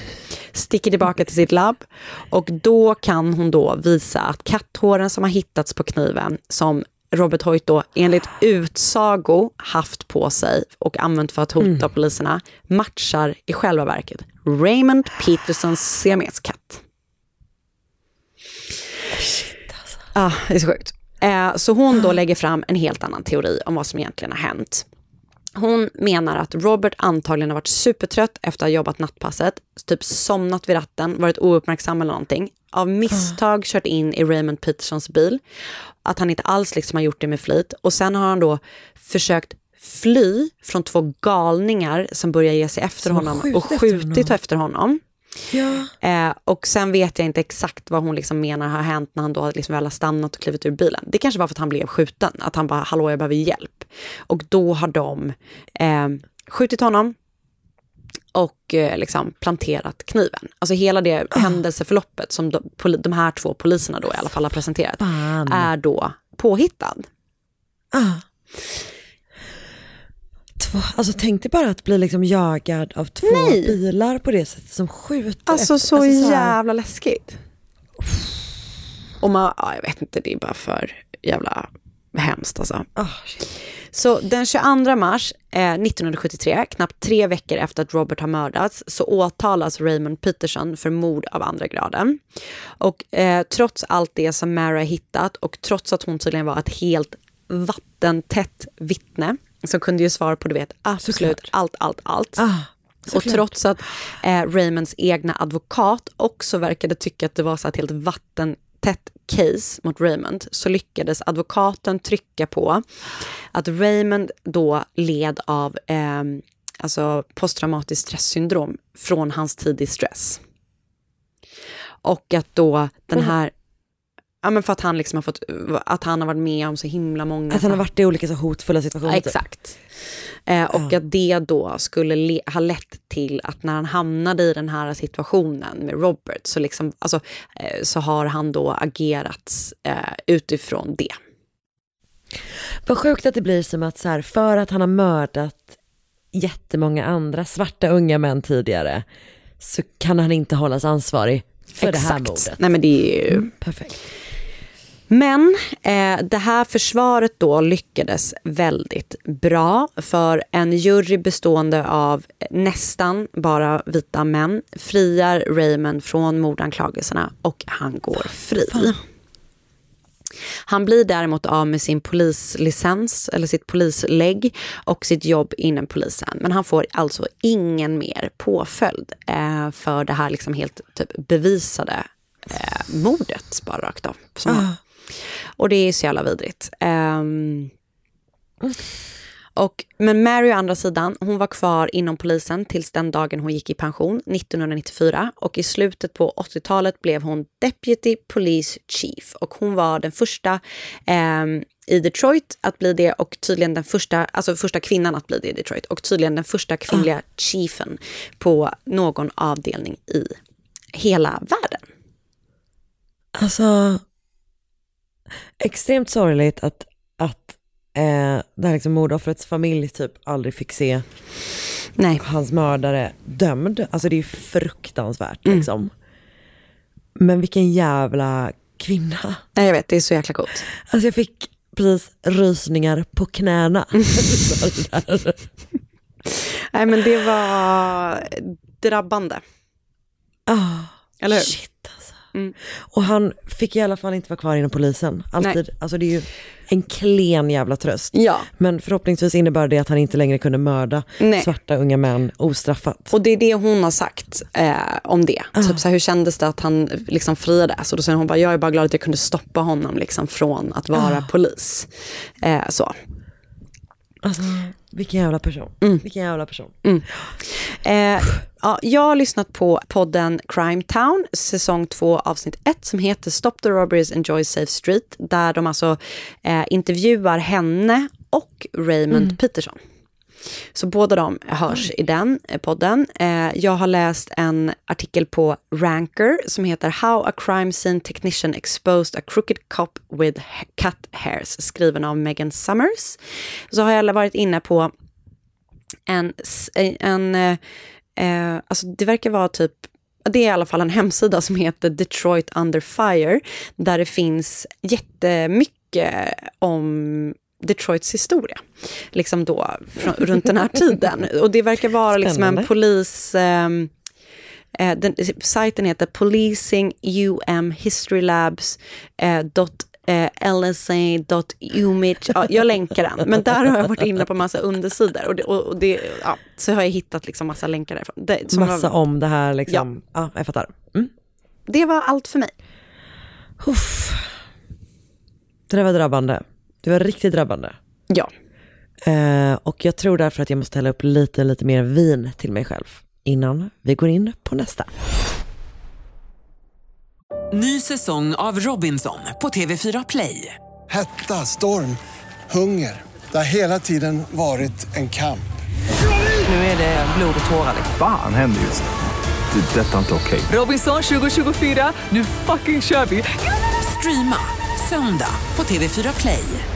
Speaker 1: sticker tillbaka till sitt labb och då kan hon då visa att katthåren som har hittats på kniven som Robert Hoyt då enligt utsago haft på sig och använt för att hota poliserna matchar i själva verket Raymond Petersons siameskatt. Ja, det är så sjukt. Eh, så hon då lägger fram en helt annan teori om vad som egentligen har hänt. Hon menar att Robert antagligen har varit supertrött efter att ha jobbat nattpasset, typ somnat vid ratten, varit ouppmärksam eller någonting, av misstag kört in i Raymond Petersons bil, att han inte alls liksom har gjort det med flit och sen har han då försökt fly från två galningar som börjar ge sig efter
Speaker 2: Som
Speaker 1: honom och skjutit
Speaker 2: honom.
Speaker 1: efter honom.
Speaker 2: Ja.
Speaker 1: Eh, och sen vet jag inte exakt vad hon liksom menar har hänt när han då liksom väl har stannat och klivit ur bilen. Det kanske var för att han blev skjuten, att han bara hallå jag behöver hjälp. Och då har de eh, skjutit honom och eh, liksom planterat kniven. Alltså hela det händelseförloppet som de, poli- de här två poliserna då i alla fall har presenterat
Speaker 2: Fan.
Speaker 1: är då påhittad.
Speaker 2: Ah. Två, alltså tänk dig bara att bli liksom jagad av två
Speaker 1: Nej.
Speaker 2: bilar på det sättet som skjuter
Speaker 1: Alltså
Speaker 2: efter.
Speaker 1: så
Speaker 2: här-
Speaker 1: jävla läskigt. Och man, ja, jag vet inte, det är bara för jävla hemskt alltså.
Speaker 2: Ah,
Speaker 1: Så den 22 mars eh, 1973, knappt tre veckor efter att Robert har mördats, så åtalas Raymond Peterson för mord av andra graden. Och eh, trots allt det som Mara hittat och trots att hon tydligen var ett helt vattentätt vittne som kunde ju svara på du vet, absolut
Speaker 2: Såklart.
Speaker 1: allt, allt, allt.
Speaker 2: ah,
Speaker 1: Och trots att eh, Raymonds egna advokat också verkade tycka att det var så ett helt vattentätt case mot Raymond så lyckades advokaten trycka på att Raymond då led av eh, alltså posttraumatiskt stresssyndrom från hans tid i stress. Och att då den här, ja men för att han liksom har fått, att han har varit med om så himla många
Speaker 2: Att han har varit i olika så hotfulla situationer.
Speaker 1: Ja,
Speaker 2: typ.
Speaker 1: exakt. Eh, och att det då skulle le- ha lett till att när han hamnade i den här situationen med Robert så, liksom, alltså, eh, så har han då agerat eh, utifrån det.
Speaker 2: Vad sjukt att det blir som att så här, för att han har mördat jättemånga andra svarta unga män tidigare så kan han inte hållas ansvarig för det här mordet.
Speaker 1: Nej men det är ju...
Speaker 2: Perfekt.
Speaker 1: Men eh, det här försvaret då lyckades väldigt bra för en jury bestående av nästan bara vita män friar Raymond från mordanklagelserna och han går fri. Han blir däremot av med sin polislicens eller sitt polislägg och sitt jobb inom polisen. Men han får alltså ingen mer påföljd eh, för det här liksom helt typ, bevisade eh, mordet bara rakt av. Som han- och det är så jävla vidrigt. Ehm, och, men Mary å andra sidan, hon var kvar inom polisen tills den dagen hon gick i pension 1994 och i slutet på 80-talet blev hon Deputy Police Chief och hon var den första ehm, i Detroit att bli det och tydligen den första, alltså första kvinnan att bli det i Detroit och tydligen den första kvinnliga chiefen på någon avdelning i hela världen.
Speaker 2: Alltså, extremt sorgligt att, att eh, det här liksom mordoffrets familj typ aldrig fick se
Speaker 1: Nej.
Speaker 2: hans mördare dömd. Alltså det är fruktansvärt liksom. Men vilken jävla kvinna.
Speaker 1: Nej, jag vet, det är så jäkla coolt.
Speaker 2: Alltså jag fick precis rysningar på knäna.
Speaker 1: Nej, men det var drabbande.
Speaker 2: Ah,
Speaker 1: Eller hur?
Speaker 2: Shit alltså. Och han fick i alla fall inte vara kvar inom polisen. Alltid, alltså det är ju en klen jävla tröst.
Speaker 1: Ja.
Speaker 2: Men förhoppningsvis innebär det att han inte längre kunde mörda
Speaker 1: Nej.
Speaker 2: svarta unga män ostraffat.
Speaker 1: Och det är det hon har sagt eh, om det. Typ så här, hur kändes det att han liksom friades? Och då säger hon bara, jag är bara glad att jag kunde stoppa honom liksom, från att vara polis. Eh, så.
Speaker 2: Alltså, vilken jävla person. Vilken jävla person.
Speaker 1: Eh, ja, jag har lyssnat på podden Crime Town, säsong 2, avsnitt 1, som heter Stop the Robberies, Enjoy Safe Street, där de alltså eh, intervjuar henne och Raymond Peterson. Så båda de hörs i den eh, podden. Eh, jag har läst en artikel på Ranker som heter How a crime scene technician exposed a crooked cop with cut hairs, skriven av Megan Summers. Så har jag varit inne på en, s- en eh, eh, alltså det verkar vara typ, det är i alla fall en hemsida som heter Detroit Under Fire, där det finns jättemycket om Detroits historia, liksom då från, runt den här tiden. Och det verkar vara liksom en polis... ehm, eh, den, sajten heter Policing UM History Labs eh, eh. Ja, jag länkar den, men där har jag varit inne på massa undersidor. Och det, och, det, ja, så har jag hittat liksom massa länkar därifrån. Det, som
Speaker 2: Massa
Speaker 1: var,
Speaker 2: om det här liksom. Ja, jag fattar. Mm.
Speaker 1: det var allt för mig.
Speaker 2: Uff. Det där var drabbande. Det var riktigt drabbande.
Speaker 1: Ja.
Speaker 2: Eh, och jag tror därför att jag måste hälla upp lite, lite mer vin till mig själv innan vi går in på nästa.
Speaker 3: Ny säsong av Robinson på TV4 Play.
Speaker 4: Hetta, storm, hunger. Det har hela tiden varit en kamp.
Speaker 3: Nu är det blod och tårar.
Speaker 7: Fan händer just nu. Det. är Detta är inte okej.
Speaker 3: Robinson 2024, nu fucking kör vi! Streama söndag på TV4 Play.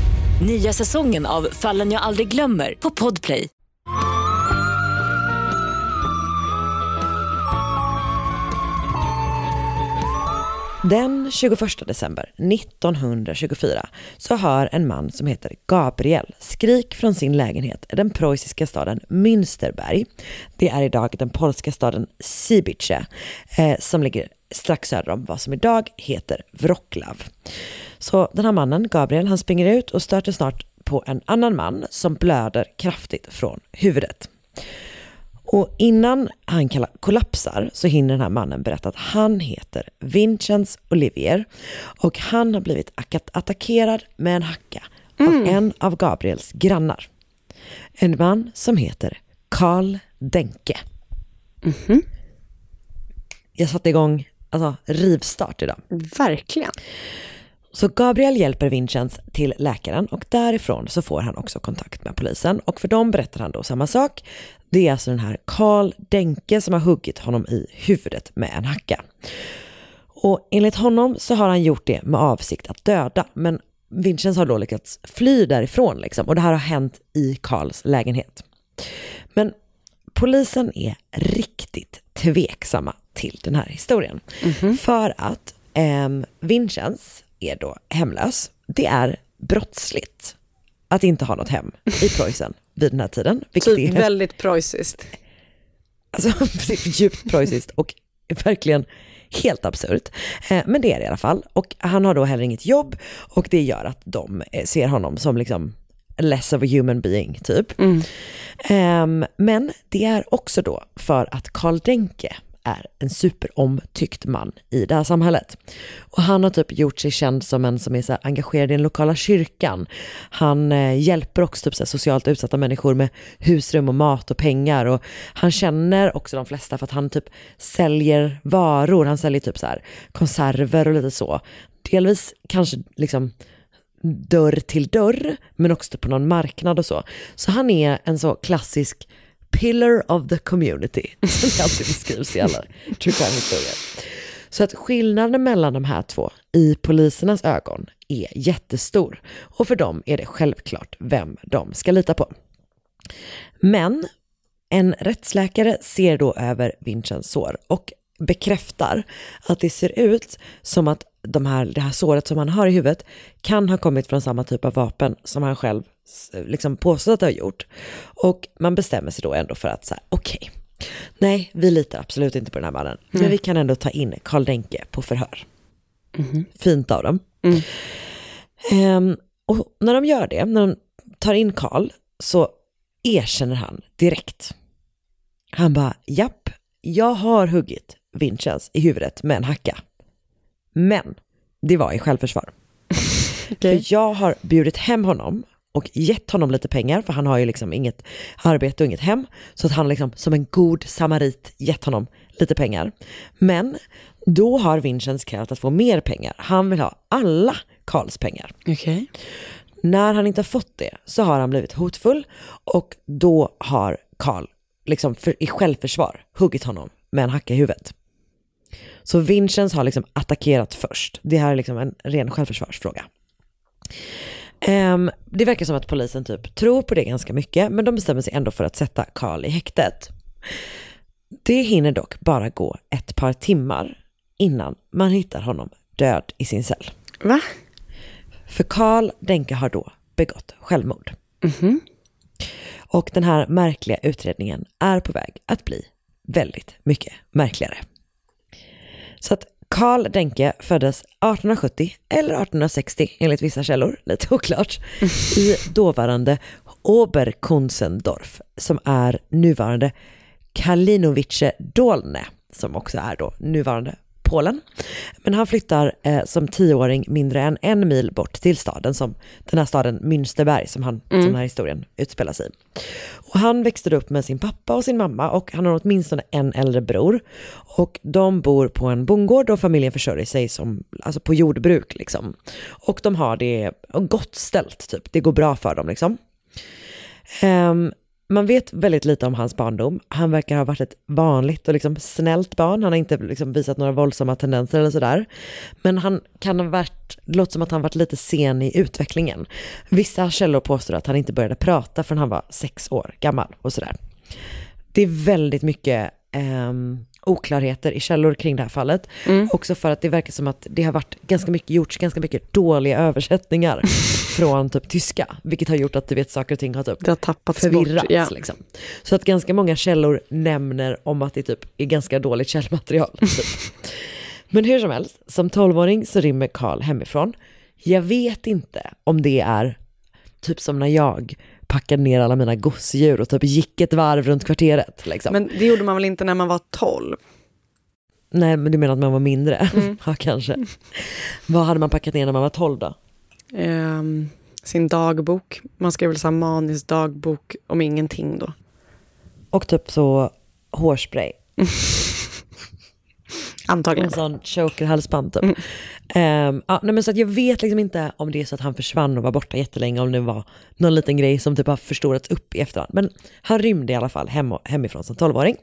Speaker 8: Nya säsongen av Fallen jag aldrig glömmer på Podplay.
Speaker 2: Den 21 december 1924 så hör en man som heter Gabriel skrik från sin lägenhet i den preussiska staden Münsterberg. Det är idag den polska staden Sibice eh, som ligger strax söder om vad som idag heter Wroclaw. Så den här mannen, Gabriel, han springer ut och stöter snart på en annan man som blöder kraftigt från huvudet. Och innan han kollapsar så hinner den här mannen berätta att han heter Vincenz Olivier och han har blivit ack- attackerad med en hacka av en av Gabriels grannar. En man som heter Karl Denke. Jag satte igång alltså, rivstart idag.
Speaker 1: Verkligen.
Speaker 2: Så Gabriel hjälper Vincenz till läkaren och därifrån så får han också kontakt med polisen och för dem berättar han då samma sak. Det är alltså den här Karl Denke som har huggit honom i huvudet med en hacka. Och enligt honom så har han gjort det med avsikt att döda men Vincenz har då lyckats fly därifrån liksom och det här har hänt i Karls lägenhet. Men polisen är riktigt tveksamma till den här historien. För att ehm, Vincenz är då hemlös. Det är brottsligt att inte ha något hem i Preussen vid den här tiden. Vilket
Speaker 1: Typ
Speaker 2: är
Speaker 1: väldigt preussiskt.
Speaker 2: Alltså, djupt preussiskt och verkligen helt absurt. Eh, Men det är det i alla fall. Och han har då heller inget jobb och det gör att de eh, ser honom som liksom less of a human being typ. Ehm, Men det är också då för att Karl Denke är en superomtyckt man i det här samhället. Och han har typ gjort sig känd som en som är så engagerad i den lokala kyrkan. Han eh, hjälper också typ så socialt utsatta människor med husrum och mat och pengar. Och han känner också de flesta för att han typ säljer varor. Han säljer typ så här konserver och lite så. Delvis kanske liksom dörr till dörr, men också typ på någon marknad och så. Så han är en så klassisk pillar of the community, som det alltid beskrivs i alla true crime-historier. Så att skillnaden mellan de här två i polisernas ögon är jättestor och för dem är det självklart vem de ska lita på. Men en rättsläkare ser då över Vincents sår och bekräftar att det ser ut som att de här, det här såret som han har i huvudet kan ha kommit från samma typ av vapen som han själv liksom påstått att ha gjort. Och man bestämmer sig då ändå för att så här, okej, okay, nej, vi litar absolut inte på den här mannen, mm. men vi kan ändå ta in Karl Denke på förhör. Mm. Fint av dem. Mm. Um, och när de gör det, när de tar in Karl, så erkänner han direkt. Han bara, japp, jag har huggit Vinchens i huvudet med en hacka. Men det var i självförsvar. okay. För jag har bjudit hem honom och gett honom lite pengar, för han har ju liksom inget arbete och inget hem. Så att han liksom som en god samarit gett honom lite pengar. Men då har Vincenz krävt att få mer pengar. Han vill ha alla Karls pengar.
Speaker 1: Okay.
Speaker 2: När han inte har fått det så har han blivit hotfull och då har Karl liksom för, i självförsvar huggit honom med en hacka i huvudet. Så Vincenz har liksom attackerat först. Det här är liksom en ren självförsvarsfråga. Um, det verkar som att polisen typ tror på det ganska mycket, men de bestämmer sig ändå för att sätta Karl i häktet. Det hinner dock bara gå ett par timmar innan man hittar honom död i sin cell.
Speaker 1: Va?
Speaker 2: För Karl Denke har då begått självmord.
Speaker 1: Mm -hmm.
Speaker 2: Och den här märkliga utredningen är på väg att bli väldigt mycket märkligare. Så att Karl Denke föddes 1870 eller 1860 enligt vissa källor, lite oklart, i dåvarande Oberkunzendorf som är nuvarande Kalinovice Dolne som också är då nuvarande Polen. Men han flyttar eh, som tioåring mindre än en mil bort till staden, som den här staden Münsterberg som, han, mm. som den här historien utspelar sig i. Och han växte upp med sin pappa och sin mamma och han har åtminstone en äldre bror. Och de bor på en bondgård och familjen försörjer sig som, alltså på jordbruk liksom. Och de har det gott ställt typ, det går bra för dem liksom. Um, man vet väldigt lite om hans barndom. Han verkar ha varit ett vanligt och liksom snällt barn. Han har inte liksom visat några våldsamma tendenser eller sådär. Men han kan ha varit, det låter som att han varit lite sen i utvecklingen. Vissa källor påstår att han inte började prata förrän han var sex år gammal och sådär. Det är väldigt mycket um, oklarheter i källor kring det här fallet. Mm. Också för att det verkar som att det har varit ganska mycket, gjorts ganska mycket dåliga översättningar från typ tyska, vilket har gjort att du vet saker och ting har typ
Speaker 1: det har tappats
Speaker 2: förvirrats.
Speaker 1: Bort, ja.
Speaker 2: liksom. Så att ganska många källor nämner om att det typ är ganska dåligt källmaterial. Typ. Men hur som helst, som tolvåring så rymmer Karl hemifrån. Jag vet inte om det är typ som när jag packade ner alla mina gosedjur och typ gick ett varv runt kvarteret. Liksom.
Speaker 1: Men det gjorde man väl inte när man var 12?
Speaker 2: Nej, men du menar att man var mindre? Mm. ja, kanske. Vad hade man packat ner när man var 12 då?
Speaker 1: Um, sin dagbok. Man skrev väl så manisk dagbok om ingenting då.
Speaker 2: Och typ så hårspray.
Speaker 1: Antagligen.
Speaker 2: En sån choker-halsband typ. Mm. Um, ja, nej, men så att jag vet liksom inte om det är så att han försvann och var borta jättelänge, om det var någon liten grej som typ har förstorats upp i efterhand. Men han rymde i alla fall hem, hemifrån som tolvåring.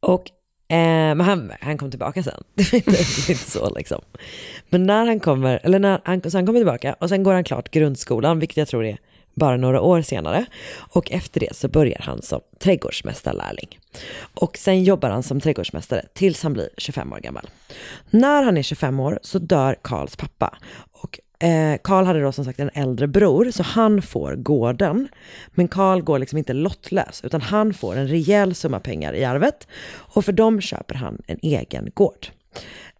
Speaker 2: Och eh, men han, han kom tillbaka sen. Det är inte, det är inte så liksom. Men när han kommer, eller när han, så han kommer tillbaka och sen går han klart grundskolan, vilket jag tror är bara några år senare. Och efter det så börjar han som trädgårdsmästarlärling. Och sen jobbar han som trädgårdsmästare tills han blir 25 år gammal. När han är 25 år så dör Karls pappa. Och eh, Karl hade då som sagt en äldre bror, så han får gården. Men Karl går liksom inte lottlös, utan han får en rejäl summa pengar i arvet. Och för dem köper han en egen gård.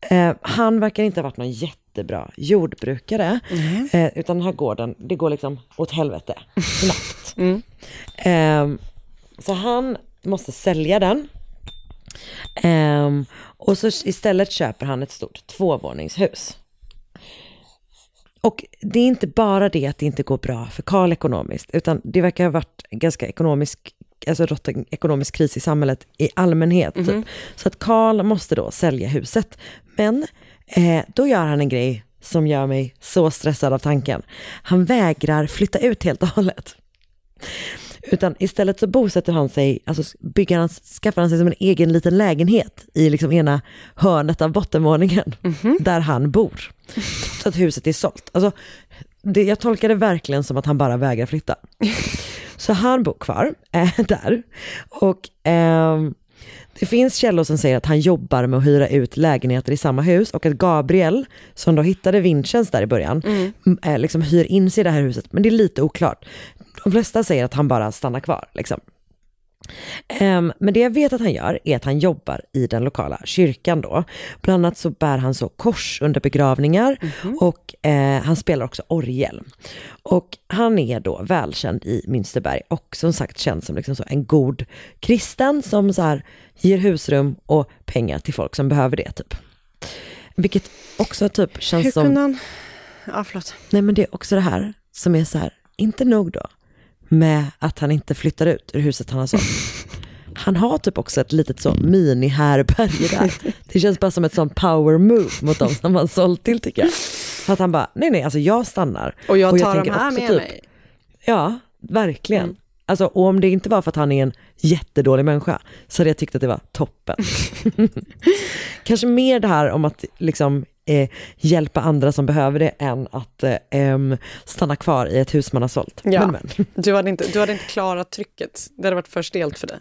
Speaker 2: Eh, han verkar inte ha varit någon jättebra jordbrukare. Mm. Eh, utan den här gården, det går liksom åt helvete snabbt.
Speaker 1: Mm.
Speaker 2: Eh, så han måste sälja den. Ehm, och så istället köper han ett stort tvåvåningshus. Och det är inte bara det att det inte går bra för Karl ekonomiskt, utan det verkar ha varit ganska ekonomisk alltså rått en ekonomisk kris i samhället i allmänhet. Mm -hmm. Så att Karl måste då sälja huset. Men eh, då gör han en grej som gör mig så stressad av tanken. Han vägrar flytta ut helt och hållet. Utan istället så bosätter han sig, alltså bygger han, skaffar han sig som en egen liten lägenhet i liksom ena hörnet av bottenvåningen där han bor. Så att huset är sålt. Alltså, det, jag tolkar det verkligen som att han bara vägrar flytta. Så han bor kvar äh, där. Och ehm, det finns källor som säger att han jobbar med att hyra ut lägenheter i samma hus och att Gabriel, som då hittade Vincenz där i början, mm. äh, liksom hyr in sig i det här huset. Men det är lite oklart. De flesta säger att han bara stannar kvar. Liksom. Um, men det jag vet att han gör är att han jobbar i den lokala kyrkan då. Bland annat så bär han så kors under begravningar
Speaker 9: Mhm.
Speaker 2: och uh, han spelar också orgel. Och han är då välkänd i Münsterberg och som sagt känd som liksom så en god kristen som så här ger husrum och pengar till folk som behöver det typ. Vilket också typ känns
Speaker 1: Hur
Speaker 2: som...
Speaker 1: kunde han... Ja, förlåt.
Speaker 2: Nej men det är också det här som är så här, inte nog då med att han inte flyttar ut ur huset han har sålt. Han har typ också ett litet så mini-härberge där. Det känns bara som ett sånt power move mot dem som han sålt till tycker jag. För att han bara, nej nej, alltså jag stannar.
Speaker 1: Och jag tar
Speaker 2: tänker
Speaker 1: de här med mig.
Speaker 2: Ja, verkligen. Alltså, och om det inte var för att han är en jättedålig människa så hade jag tyckt att det var toppen. Kanske mer det här om att liksom, eh, hjälpa andra som behöver det än att eh, stanna kvar i ett hus man har sålt.
Speaker 1: Ja.
Speaker 2: Men, men.
Speaker 1: Du, hade inte, du hade inte klarat trycket. Det hade varit för stelt för dig.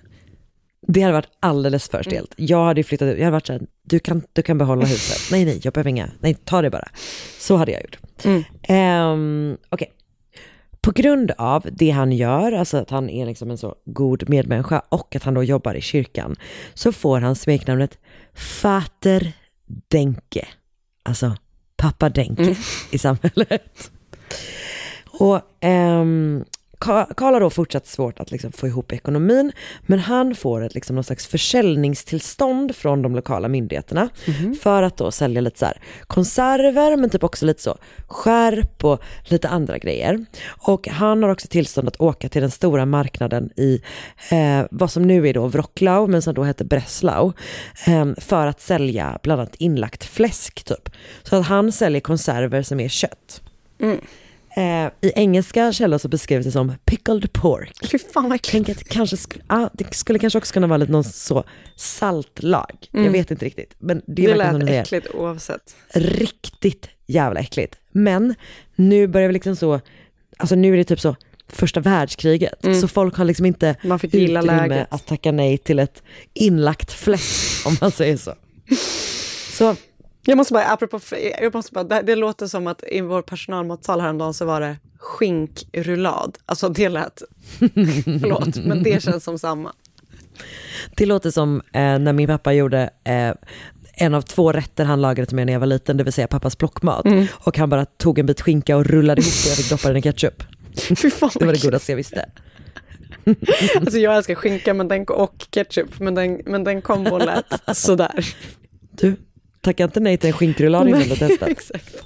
Speaker 2: Det hade varit alldeles för stelt. Jag hade flyttat ut, jag hade varit såhär, du kan, du kan behålla huset. nej, nej, jag behöver inga, nej, ta det bara. Så hade jag gjort. Um, Okej. På grund av det han gör, alltså att han är liksom en så god medmänniska och att han då jobbar i kyrkan, så får han smeknamnet Fater Denke. Alltså pappa Denke i samhället. Och Ka- Karl har då fortsatt svårt att liksom få ihop ekonomin, men han får ett liksom någon slags försäljningstillstånd från de lokala myndigheterna för att då sälja lite så här konserver, men typ också lite så skärp och lite andra grejer. Och han har också tillstånd att åka till den stora marknaden i eh, vad som nu är då Wroclaw, men som då heter Breslau, eh, för att sälja bland annat inlagt fläsk typ. Så att han säljer konserver som är kött. Eh, I engelska källor så beskrivs det som pickled pork.
Speaker 1: Fy fan vad
Speaker 2: Tänk att det, kanske sk- ah, det skulle kanske också kunna vara lite någon så saltlag. Jag
Speaker 1: Mm.
Speaker 2: vet inte riktigt. Men det
Speaker 1: Det,
Speaker 2: är som
Speaker 1: lät
Speaker 2: säger.
Speaker 1: äckligt oavsett.
Speaker 2: Riktigt jävla äckligt. Men nu börjar vi liksom så, alltså nu är det typ så första världskriget.
Speaker 1: Mm.
Speaker 2: Så folk har liksom inte
Speaker 1: Man fick gilla
Speaker 2: utrymme
Speaker 1: läget.
Speaker 2: att tacka nej till ett inlagt fläsk om man säger så. Så
Speaker 1: Jag måste bara, apropå, jag måste bara, det, det låter som att i vår personalmatsal häromdagen så var det skinkrullad. Alltså det lät, förlåt, men det känns som samma.
Speaker 2: Det låter som eh, när min pappa gjorde eh, en av två rätter han lagade till mig när jag var liten, det vill säga pappas plockmat.
Speaker 1: Mm.
Speaker 2: Och han bara tog en bit skinka och rullade ihop och jag fick doppa den i ketchup. Det var det godaste jag visste.
Speaker 1: Alltså jag älskar skinka men den, och ketchup, men den, men den kombon lät sådär.
Speaker 2: Du, tacka inte nej till en skinkrullad innan du testat.
Speaker 1: Exakt.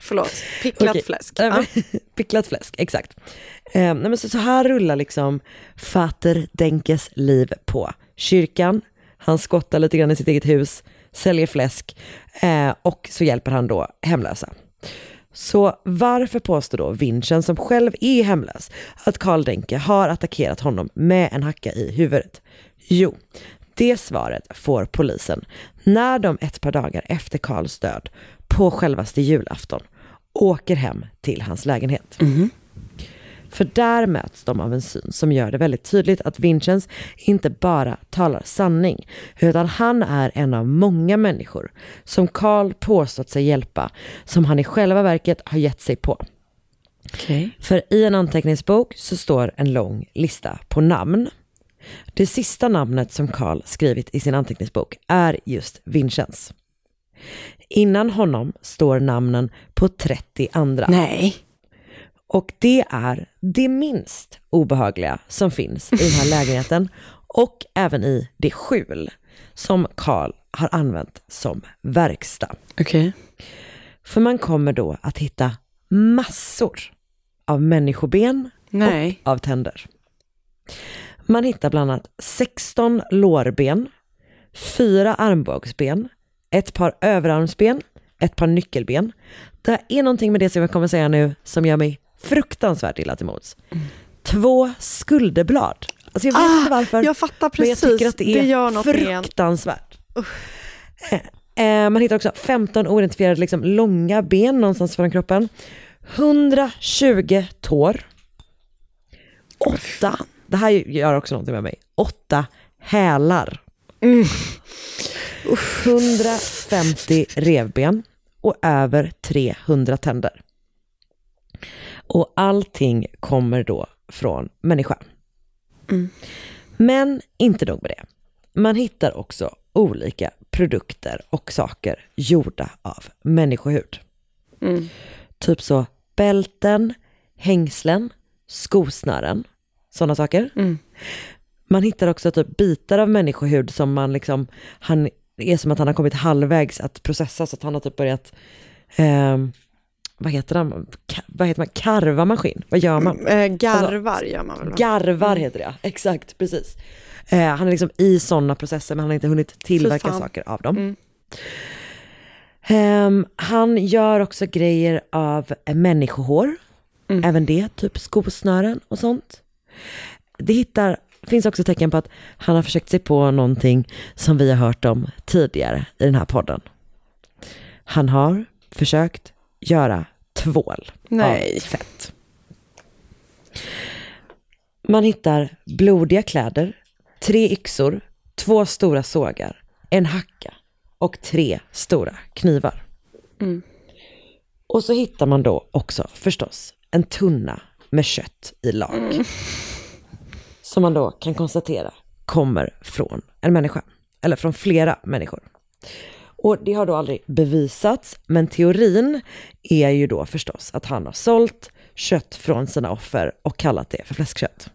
Speaker 1: Förlåt, picklat
Speaker 2: Okej.
Speaker 1: fläsk. Ja.
Speaker 2: Picklat fläsk, exakt. Eh, nej, men så, så här rullar liksom Fater Denkes liv på. Kyrkan, han skottar lite grann i sitt eget hus, säljer fläsk eh, och så hjälper han då hemlösa. Så varför påstår då Vincent, som själv är hemlös, att Karl Denke har attackerat honom med en hacka i huvudet? Jo, det svaret får polisen när de ett par dagar efter Karls död, på självaste julafton, åker hem till hans lägenhet. För där möts de av en syn som gör det väldigt tydligt att Vincenz inte bara talar sanning, utan han är en av många människor som Karl påstått sig hjälpa, som han i själva verket har gett sig på. För i en anteckningsbok så står en lång lista på namn. Det sista namnet som Karl skrivit i sin anteckningsbok är just Vincenz. Innan honom står namnen på 30 andra.
Speaker 1: Nej.
Speaker 2: Och det är det minst obehagliga som finns i den här lägenheten och även i det skjul som Karl har använt som verkstad.
Speaker 1: Okej.
Speaker 2: För man kommer då att hitta massor av människoben
Speaker 1: Nej.
Speaker 2: och av tänder. Man hittar bland annat 16 lårben, fyra armbågsben, ett par överarmsben, ett par nyckelben. Det är någonting med det som jag kommer säga nu som gör mig fruktansvärt illa till mods. två skulderblad. Alltså jag vet
Speaker 1: Ah,
Speaker 2: inte varför.
Speaker 1: jag fattar
Speaker 2: Men jag
Speaker 1: precis.
Speaker 2: tycker att det är
Speaker 1: Det
Speaker 2: fruktansvärt. Eh, eh, man hittar också 15 oidentifierade liksom, långa ben någonstans från kroppen. 120 tår. Åtta, det här gör också någonting med mig, åtta hälar. 150 revben och över 300 tänder. Och allting kommer då från människa. Men inte nog med det. Man hittar också olika produkter och saker gjorda av människohud. Typ så bälten, hängslen, skosnören, sådana saker. Man hittar också typ bitar av människohud som man liksom, han är som att han har kommit halvvägs att processa så att han har typ börjat, ehm, vad heter Ka- vad heter man, karva maskin, vad gör man?
Speaker 1: Eh, garvar gör man väl? va?
Speaker 2: Garvar heter det, exakt, precis. Eh, han är liksom i sådana processer men han har inte hunnit tillverka saker av dem. Ehm, han gör också grejer av eh, människohår, även det, typ skosnören och sånt. Det hittar, finns också tecken på att han har försökt sig på någonting som vi har hört om tidigare i den här podden. Han har försökt göra tvål
Speaker 1: Nej.
Speaker 2: av fett. Man hittar blodiga kläder, tre yxor, två stora sågar, en hacka och tre stora knivar. Och så hittar man då också förstås en tunna med kött i lag. Som man då kan konstatera kommer från en människa. Eller från flera människor. Och det har då aldrig bevisats, men teorin är ju då förstås att han har sålt kött från sina offer och kallat det för fläskkött.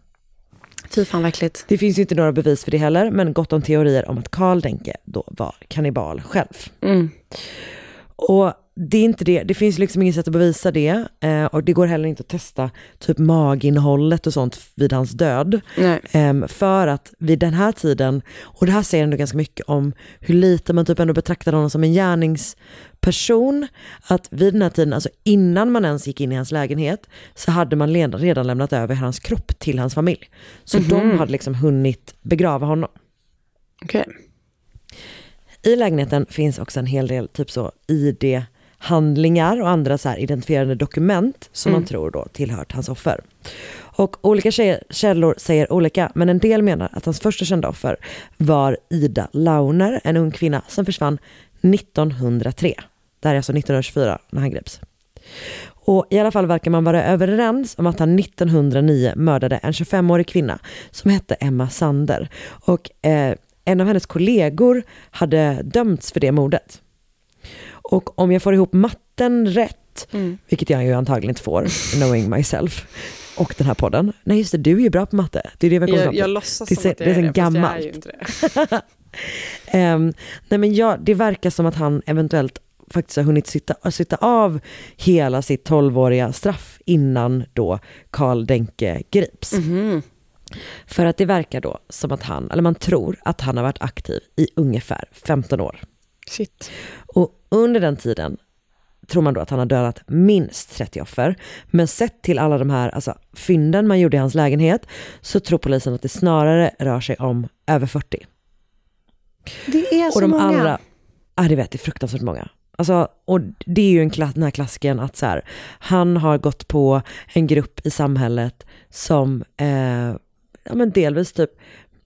Speaker 1: Fy fan vad äckligt.
Speaker 2: Det finns ju inte några bevis för det heller, men gott om teorier om att Karl Denke då var kannibal själv. Och det är inte det, det finns liksom inget sätt att bevisa det eh, och det går heller inte att testa typ maginnehållet och sånt vid hans död. Ehm, för att vid den här tiden, och det här säger ändå ganska mycket om hur lite man typ ändå betraktar honom som en gärningsperson, att vid den här tiden, alltså innan man ens gick in i hans lägenhet, så hade man redan lämnat över hans kropp till hans familj. Så de hade liksom hunnit begrava honom.
Speaker 1: Okej.
Speaker 2: I lägenheten finns också en hel del typ så ID-handlingar och andra så här identifierande dokument som man tror då tillhört hans offer. Och olika källor säger olika, men en del menar att hans första kända offer var Ida Launer, en ung kvinna som försvann 1903. Det här är alltså 1924 när han greps. Och i alla fall verkar man vara överens om att han 1909 mördade en 25-årig kvinna som hette Emma Sander. Och eh, en av hennes kollegor hade dömts för det mordet. Och om jag får ihop matten rätt, vilket jag ju antagligen inte får, knowing myself, och den här podden. Nej just det, du är ju bra på matte. Det är det vi har kommit
Speaker 1: Jag, jag låtsas
Speaker 2: det, är
Speaker 1: som att
Speaker 2: det är
Speaker 1: jag
Speaker 2: så
Speaker 1: är det, fast jag är
Speaker 2: gammalt.
Speaker 1: ju inte det.
Speaker 2: Ehm, nej men ja, det verkar som att han eventuellt faktiskt har hunnit sitta, sitta av hela sitt 12-åriga straff innan då Karl Denke grips. För att det verkar då som att han, eller man tror att han har varit aktiv i ungefär 15 år.
Speaker 1: Shit.
Speaker 2: Under den tiden tror man då att han har dödat minst 30 offer. Men sett till alla de här alltså, fynden man gjorde i hans lägenhet så tror polisen att det snarare rör sig om över 40.
Speaker 1: Det är så
Speaker 2: och de
Speaker 1: många.
Speaker 2: andra, ja det vet jag, fruktansvärt många. Alltså, och det är ju en klass, den här klassiken att så här, han har gått på en grupp i samhället som eh, ja, men delvis typ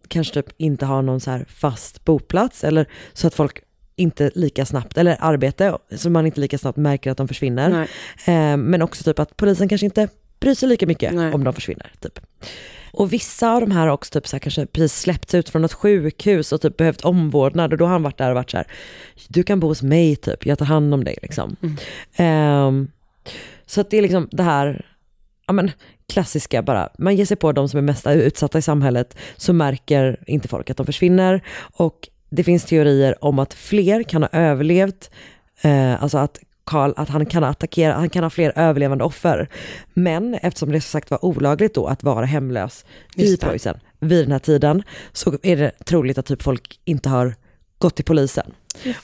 Speaker 2: kanske typ inte har någon så här fast boplats eller så att folk inte lika snabbt, eller arbete, så man inte lika snabbt märker att de försvinner. Eh, men också typ att polisen kanske inte bryr sig lika mycket
Speaker 1: Nej.
Speaker 2: om de försvinner. Typ. Och vissa av de här har också typ så här, kanske precis släppts ut från något sjukhus och typ behövt omvårdnad och då har han varit där och varit så här, du kan bo hos mig typ, jag tar hand om dig liksom. Ehm, så att det är liksom det här, ja men klassiska bara, man ger sig på de som är mest utsatta i samhället så märker inte folk att de försvinner och det finns teorier om att fler kan ha överlevt, eh, alltså att Karl, att han kan attackera, han kan ha fler överlevande offer. Men eftersom det som sagt var olagligt då att vara hemlös i. Preussen vid den här tiden så är det troligt att typ folk inte har gått till polisen.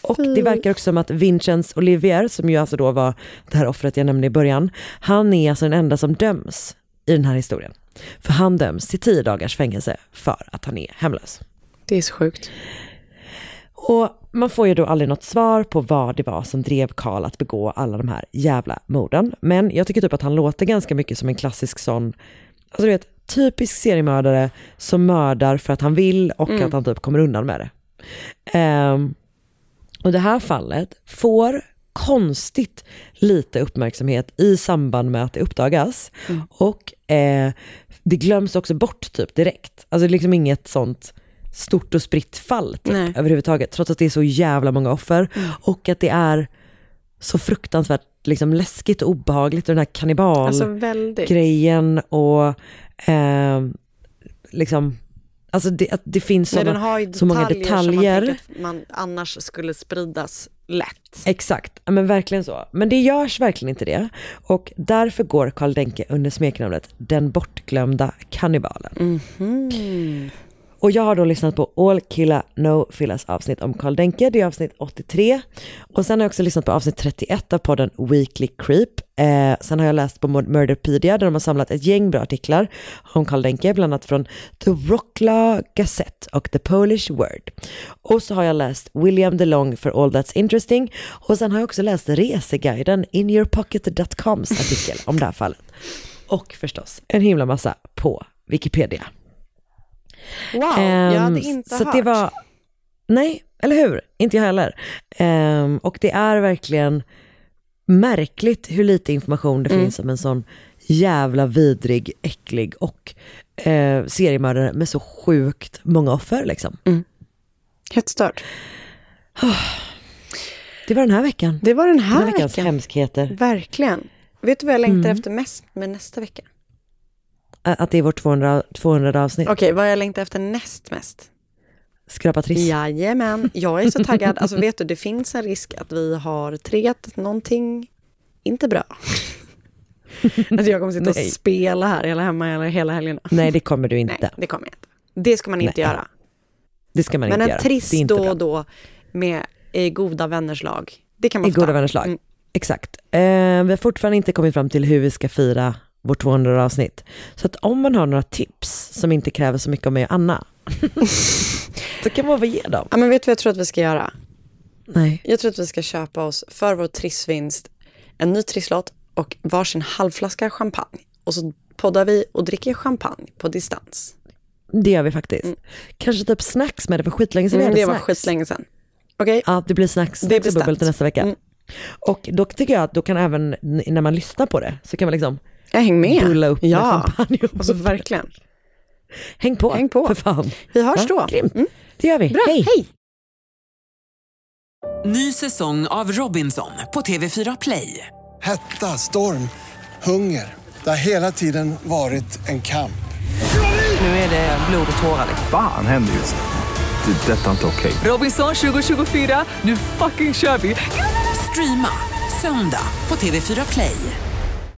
Speaker 2: Och det verkar också som att Vincenz Olivier, som ju alltså då var det här offret jag nämnde i början, han är alltså den enda som döms i den här historien. För han döms till tio dagars fängelse för att han är hemlös.
Speaker 1: Det är så sjukt.
Speaker 2: Och man får ju då aldrig något svar på vad det var som drev Karl att begå alla de här jävla morden. Men jag tycker typ att han låter ganska mycket som en klassisk sån, alltså du vet, typisk seriemördare som mördar för att han vill och
Speaker 1: Mm.
Speaker 2: att han typ kommer undan med det. Ehm, och det här fallet får konstigt lite uppmärksamhet i samband med att det uppdagas.
Speaker 1: Mm.
Speaker 2: Och eh, det glöms också bort typ direkt. Alltså det är liksom inget sånt stort och spritt fall typ,
Speaker 1: Nej.
Speaker 2: överhuvudtaget. Trots att det är så jävla många offer. Och att det är så fruktansvärt liksom, läskigt och obehagligt. Och den här kannibal
Speaker 1: Alltså
Speaker 2: och eh, liksom, alltså det, att det finns
Speaker 1: Nej,
Speaker 2: såna,
Speaker 1: ju
Speaker 2: så många
Speaker 1: detaljer, som man man annars skulle spridas lätt.
Speaker 2: Exakt, ja, men verkligen så. Men det görs verkligen inte det. Och därför går Karl Denke under smeknamnet Den bortglömda kannibalen.
Speaker 1: Mhm.
Speaker 2: Och jag har då lyssnat på All Killa No Fillas avsnitt om Karl Denke, det är avsnitt 83. Och sen har jag också lyssnat på avsnitt 31 av podden Weekly Creep. Eh, sen har jag läst på Murderpedia där de har samlat ett gäng bra artiklar om Karl Denke, bland annat från The Rocklaw Gazette och The Polish Word. Och så har jag läst William DeLong för All That's Interesting och sen har jag också läst reseguiden inyourpocket.coms artikel om det här fallet. Och förstås en himla massa på Wikipedia.
Speaker 1: Wow, jag hade
Speaker 2: Ehm,
Speaker 1: inte
Speaker 2: så
Speaker 1: hört.
Speaker 2: det var, nej, eller hur? Inte jag heller. Ehm, och det är verkligen märkligt hur lite information det
Speaker 1: Mm.
Speaker 2: finns om en sån jävla vidrig, äcklig och eh, seriemördare med så sjukt många offer liksom.
Speaker 1: Helt stört.
Speaker 2: Det var den här veckan.
Speaker 1: Det var den här
Speaker 2: veckans
Speaker 1: veckan.
Speaker 2: hemskheter.
Speaker 1: Verkligen. Vet du vad jag längtar
Speaker 2: Mm.
Speaker 1: efter mest med nästa vecka?
Speaker 2: Att det är vårt 200, 200 avsnitt.
Speaker 1: Okej, vad jag längtar efter näst mest?
Speaker 2: Skrapa triss.
Speaker 1: Jajamän, jag är så taggad. Alltså vet du, det finns en risk att vi har triggat någonting inte bra. Att jag kommer sitta och
Speaker 2: Nej.
Speaker 1: spela här hela hemma hela, hela helgen.
Speaker 2: Nej, det kommer du inte.
Speaker 1: Nej, det kommer jag inte. Det ska man inte
Speaker 2: Nej.
Speaker 1: göra.
Speaker 2: Det ska man
Speaker 1: Men
Speaker 2: inte
Speaker 1: en
Speaker 2: göra.
Speaker 1: triss
Speaker 2: Det är inte
Speaker 1: då och då med i goda vänners lag. Det kan man
Speaker 2: I goda vänners lag.
Speaker 1: Mm.
Speaker 2: Exakt. Eh, vi har fortfarande inte kommit fram till hur vi ska fira vårt 200 avsnitt. Så att om man har några tips som inte kräver så mycket av mig och Anna, så kan man väl ge dem.
Speaker 1: Ja, men vet du vad jag tror att vi ska göra?
Speaker 2: Nej.
Speaker 1: Jag tror att vi ska köpa oss för vår trissvinst en ny trisslott och varsin halvflaska champagne. Och så poddar vi och dricker champagne på distans.
Speaker 2: Det gör vi faktiskt. Kanske typ snacks med det, för skitlänge sedan vi
Speaker 1: Mm,
Speaker 2: hade
Speaker 1: det var skitlänge sedan. Okej?
Speaker 2: Ja, det blir snacks,
Speaker 1: Det
Speaker 2: och bubbel till nästa vecka.
Speaker 1: Mm.
Speaker 2: Och då tycker jag att då kan även, när man lyssnar på det, så kan man liksom
Speaker 1: Jag häng med.
Speaker 2: bulla upp med
Speaker 1: ja,
Speaker 2: champagne och
Speaker 1: alltså verkligen.
Speaker 2: Häng på,
Speaker 1: Häng på.
Speaker 2: för fan.
Speaker 1: Vi hörs
Speaker 2: Ja,
Speaker 1: då.
Speaker 2: grymt.
Speaker 1: Mm.
Speaker 2: Det gör vi.
Speaker 1: Bra,
Speaker 2: Hej!
Speaker 1: hej.
Speaker 3: Ny säsong av Robinson på TV4 Play.
Speaker 4: Hetta, storm, hunger. Det har hela tiden varit en kamp.
Speaker 3: Nu är det blod och tårar.
Speaker 7: Fan händer just nu. Det. är Detta är inte okej.
Speaker 3: Robinson 2024, nu fucking kör vi! Streama söndag på TV4 Play.